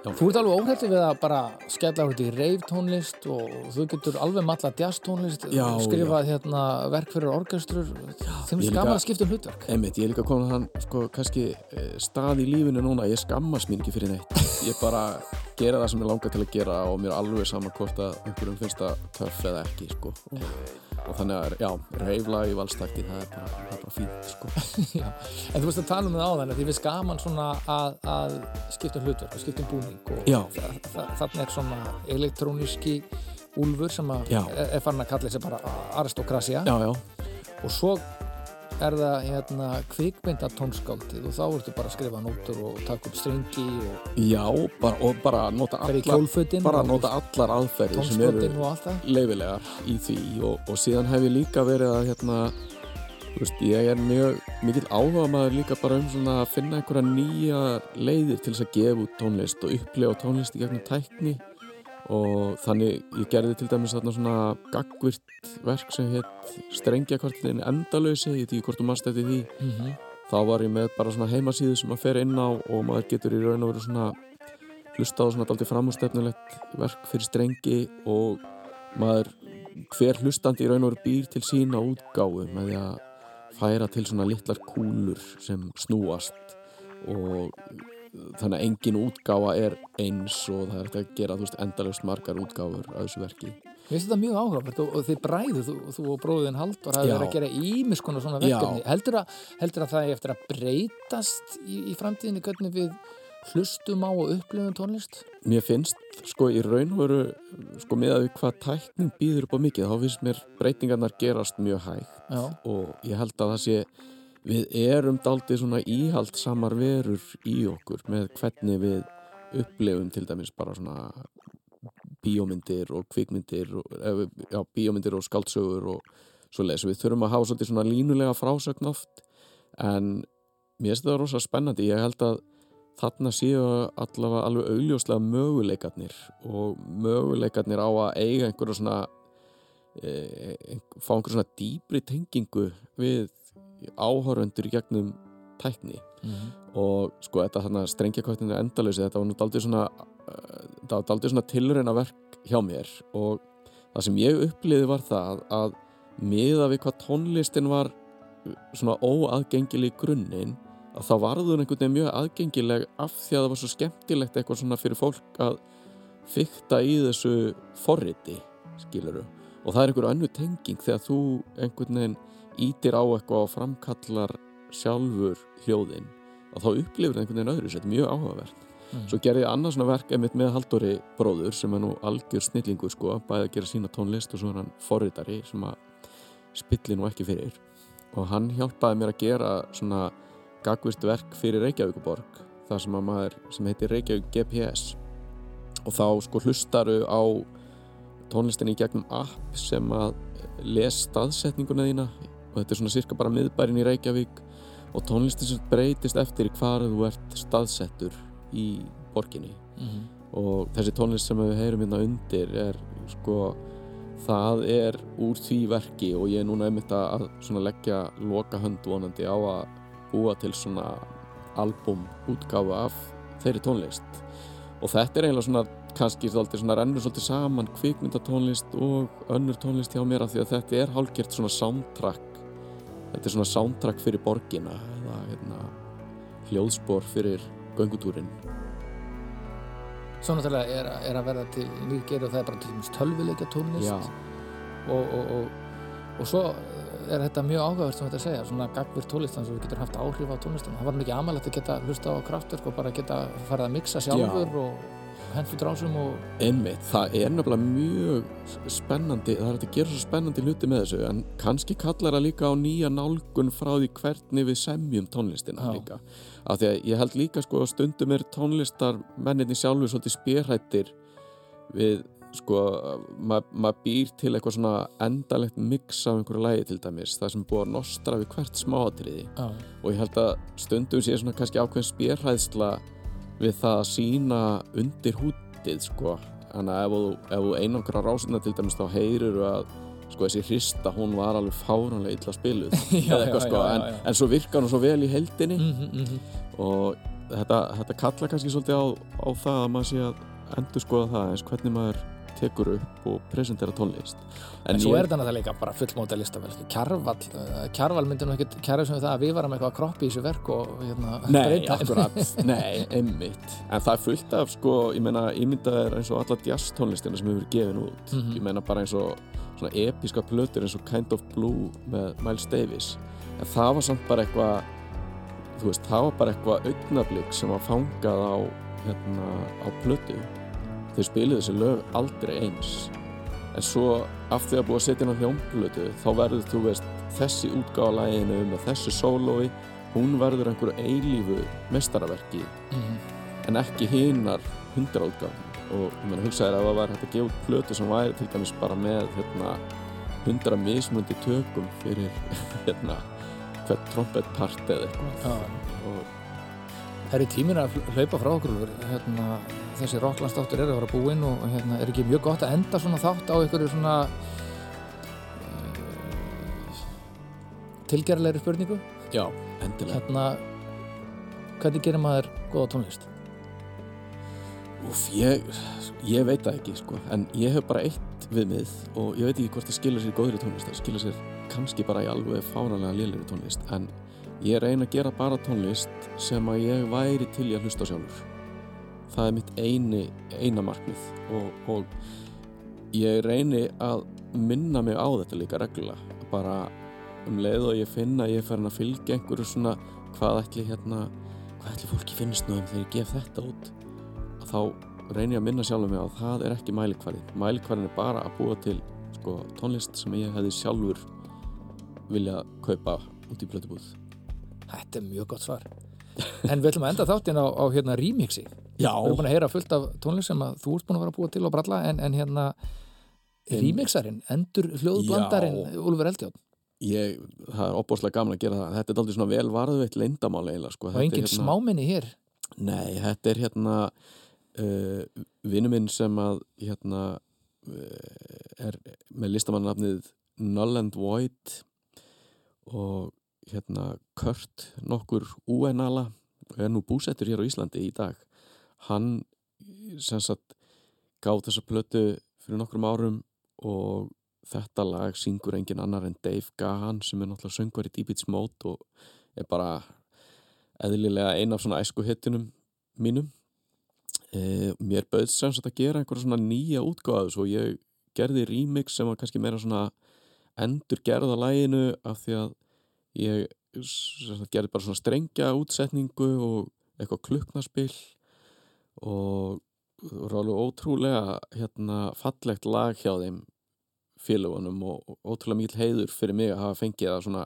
já, þú ert alveg óhættu við að bara skella út í reiftónlist og þú getur alveg matla jazztónlist skrifað hérna verk fyrir orkestrur. Þeim er gaman að skipta um hlutverk. Ég er líka komin að hann, sko, kannski eh, stað í lífinu núna, ég skammast mín ekki fyrir neitt. Ég bara gera það sem ég langar til að gera og mér er alveg sama hvort að einhverjum finnst það töff eða ekki, sko. Og, og þannig að, já, reiflag í valstakti það er bara, það er bara fínt, sko. En þú veist að tala um það áðan að því við skaman svona að, að skipta um hlutverk og skipta um búning og þa þa þarna er svona elektróniski úlfur sem að er, farin að kalla þessi bara já, og svo er það hérna kvikmynda tónskáldið og þá ertu bara að skrifa nótur og taka upp strengi og já, bara, og bara nota allar, bara nota allar aðferðir sem eru leifilegar í því og, og síðan hef ég líka verið að hérna, þú veist, ég er mjög mikill áhuga maður líka bara um svona að finna einhverja nýja leiðir til þess að gefa út tónlist og upplefa tónlist í gegnum tækni og þannig ég gerði til dæmis þarna svona gagvirt verk sem hétt strengjakvartin endalösi, ég veit ekki hvort mannst eftir því mm -hmm. þá var ég með bara svona heimasíðu sem að fer inn á og maður getur í raun og veru svona hlusta á svona daldið framúrstefnulegt verk fyrir strengi og maður hver hlustandi í raun og veru býr til sína útgáfu með því að færa til svona litlar kúlur sem snúast og þannig að engin útgáfa er eins og það er að gera veist endalust margar útgáfur af þessu verki Mér finnst þetta mjög áhugavert og, og þið bræðu, þú, þú og bróðin Haldur Já. verið að gera ímis konar svona verkefni. Heldur að, heldur að það er eftir að breytast í, í framtíðinni hvernig við hlustum á og upplifum tónlist? Mér finnst, sko, í raun og veru, sko, með að við hvað tæknin býður upp á mikið, þá finnst mér breytingarnar gerast mjög hægt Já, og ég held að það sé, við erum daldið svona íhaldsamar verur í okkur með hvernig við upplifum til dæmis bara svona bíómyndir og kvikmyndir, og, eða, já, bíómyndir og skaldsögur og svo leis. Við þurfum að hafa svolítið svona línulega frásögn oft en mér finnst það rosa spennandi. Ég held að þarna séu allavega alveg augljóslega möguleikarnir og möguleikarnir á að eiga einhverja svona e, fá einhverja svona dýbri tengingu við áhöröndur í gegnum tækni. Mhm. og sko þetta þarna strengjakvættinu endalösi þetta var nú daldið svona uh, svona tilrauna verk hjá mér. Og það sem ég uppliði var það að miða við hvað tónlistin var uh, svona óaðgengileg grunninn að þá varður einhvern veginn mjög aðgengileg af því að það var svo skemmtilegt eitthvað svona fyrir fólk að fykta í þessu forriti skiluru og það er einhver önnu tenging þegar þú einhvern veginn ítir á eitthvað og framkallar sjálfur hljóðin og þá upplifir það einhvern veginn öðru þetta er mjög áhugavert. Mm. svo gerði ég annað svona verk einmitt með Halldóri bróður sem er nú algjör snillingur sko, bæði að gera sína tónlist og svo er hann forritari sem að spilli nú ekki fyrir. Og hann hjálpaði mér að gera svona gagvist verk fyrir Reykjavíkuborg það sem að maður sem heitir Reykjavík GPS og þá sko hlustaru á tónlistinni í gegnum app sem að les staðsetninguna þína og þetta er svona cirka bara miðbærin í Reykjavík og tónlistin sem breytist eftir hvar þú ert staðsettur í borginni Mhm. og þessi tónlist sem við heyrum hérna undir er sko það er úr því verki og ég er núna einmitt að svona leggja loka hönd vonandi á að búa til svona album útgáfa af þeirri tónlist og þetta er eiginlega svona kannski svona rennur svolítið saman kvikmyndatónlist og önnur tónlist hjá mér af því að þetta er hálfgert svona soundtrack þetta er svona soundtrack fyrir borgina eða hérna hljóðspor fyrir göngutúrin Svo náttúrulega er, að- er að verða til nýgeri og það er bara til dæmis tölvuleikja tónlist Já. og, og, og, og svo er þetta mjög áhugavert sem þetta segja, svona gagvir tónlistan sem við getur haft áhrif á tónlistan. Það var mikið amalegt að geta hlusta á kraftverk og bara geta farið að mixa sjálfur og hendur drásum og Einmitt, það er nefnilega mjög spennandi, það er að gera svo spennandi hluti með þessu en kannski kallar það líka á nýja nálgun frá því hvernig við semjum tónlistina Já. líka. Af því að ég held líka sko að stundum er tónlistar menninni sjálfur svolítið spérhættir við sko, ma maður býr til eitthvað svona endalegt mix af einhverju lægi til dæmis, það sem búið að nostra við hvert smáatriði. Já, og ég held að stundum sé svona kannski ákveðin spérhæðsla við það að sína undir hútið sko. Þannig að ef þú, þú einangra rásina til dæmis þá heyrir að sko þessi hrista hún var alveg fáránlega illa spiluð. Já, eitthvað já, sko. já, en, en svo virkar hún svo vel í heldinni Mhm, mhm. og þetta, þetta kalla kannski svolítið á, á það að maður sé að endur skoða það eins hvernig maður tekur upp og presentera tónlist. En, svo er þetta náttúrulega líka bara fullmóta listavel Kjarval, uh, Kjarval myndi nú ekkert kæra sem það að við varum eitthvað að kroppi í þessu verk og hérna, Nei, akkurat, nei, einmitt. En það er fullt af, sko, ég meina ímyndað er eins og alla jazz tónlistina sem hefur gefin út. Mhm. Ég meina bara eins og svona episka plötur eins og Kind of Blue með Miles Davis. En það var samt bara eitthvað þú veist, það var bara eitthvað augnablík sem var fangað á hérna, á plötu þau spiluðu þessi lög aldrei eins. En svo af því að búið að setja inn á hljómplötu þá verður þú veist þessi útgáðalæginu með þessu sólói hún verður einhverju eilífu mestaraverki Mhm. en ekki hinar hundra útgáðum og ég meina hugsaði að það var hægt að gefa út plötu sem væri til dæmis bara með hérna hundra mismundi tökum fyrir hérna hvert trompettpart eða eitthvað. Það er tímin að hlaupa frá okkur hérna, þessi rocklandstáttur er að vera búinn og hérna, er ekki mjög gott að enda svona þátt á einhverju svona uh, tilgerðlegri spurningu? Já, endilega. Hérna hvernig gerir maður góða tónlist? Úf, ég, ég veit það ekki sko en ég hef bara eitt viðmið og ég veit ekki hvort það skilur sér góðri tónlist það skilur sér kannski bara í alveg fánalega lélir tónlist en ég reyna að gera bara tónlist sem að ég væri til í að hlusta sjálfur það er mitt eini, eina markmið og, og ég reyni að minna mig á þetta líka reglulega. Bara um leið og ég finna ég er farin að fylgja einhverju svona hvað ætli hérna hvað ætli fólki finnst nú um þegar ég gef þetta út að þá reyni ég að minna sjálfur mig á að það er ekki mælikvarðin mælikvarðin er bara að búa til sko, tónlist sem ég hefði sjálfur vilja kaupa út í blötubúð Þetta er mjög gott svar. En við ætlum að enda þáttinn á, á hérna remixi Já, Við erum búin að heyra fullt af tónlist sem að þú ert búin að vera að búa til og bralla en, en hérna remixarinn, endur hljóðblandarinn. Úlfur Eldjátt ég, það er opbóðslega gaman að gera það. Þetta er aldrei svona vel varðveitt leyndamál eiginlega sko. og Þetta er engin hérna- smáminni hér. Nei, þetta er hérna uh, vinnu minn sem að hérna uh, er með listamannafnið Null and Void og hérna Kurt nokkur UNALA er nú búsettur hér á Íslandi í dag hann sem sagt gáð þessa plötu fyrir nokkrum árum og þetta lag syngur engin annar en Dave Gahan sem er náttúrulega söngvar í Deep Beats Mode og er bara eðlilega ein af svona æsku hittunum mínum. E, mér bauðst sem sagt að gera einhverja svona nýja útgáðu svo ég gerði remix sem var kannski meira svona endur gerða læginu af því að ég gerði bara svona strengja útsetningu og eitthvað klukknaspill og það var alveg ótrúlega hérna fallegt lag hjá þeim félagunum og, og ótrúlega mikil heiður fyrir mig að hafa fengið það svona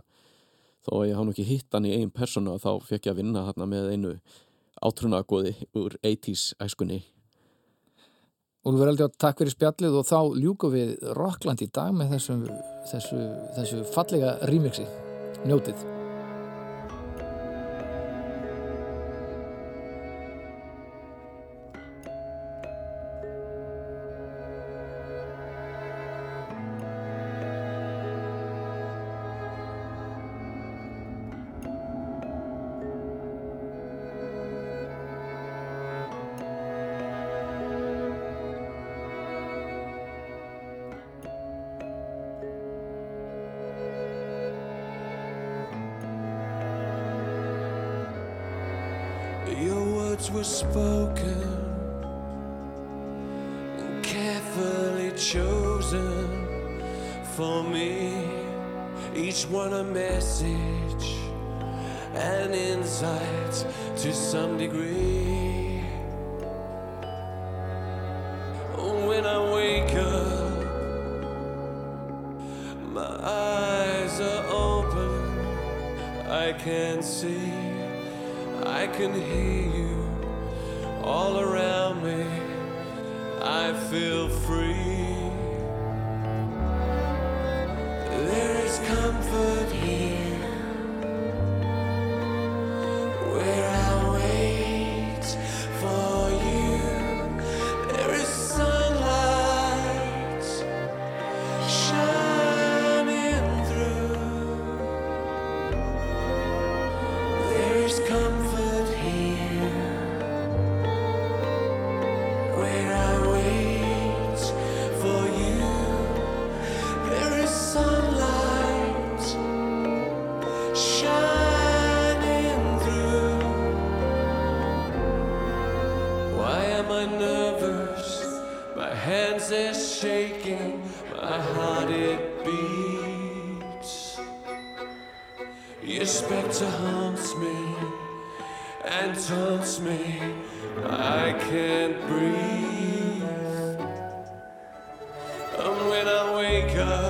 þó að ég hafa nú ekki hitt hann í eigin persónu þá fekk ég að vinna þarna með einu átrúnagóði úr 80s æskunni. Úlfur Eldjátt, takk fyrir spjallið og þá ljúkum við Rockland í dag með þessu, þessu, þessu fallega remixi. Njótið whisper. Wake up,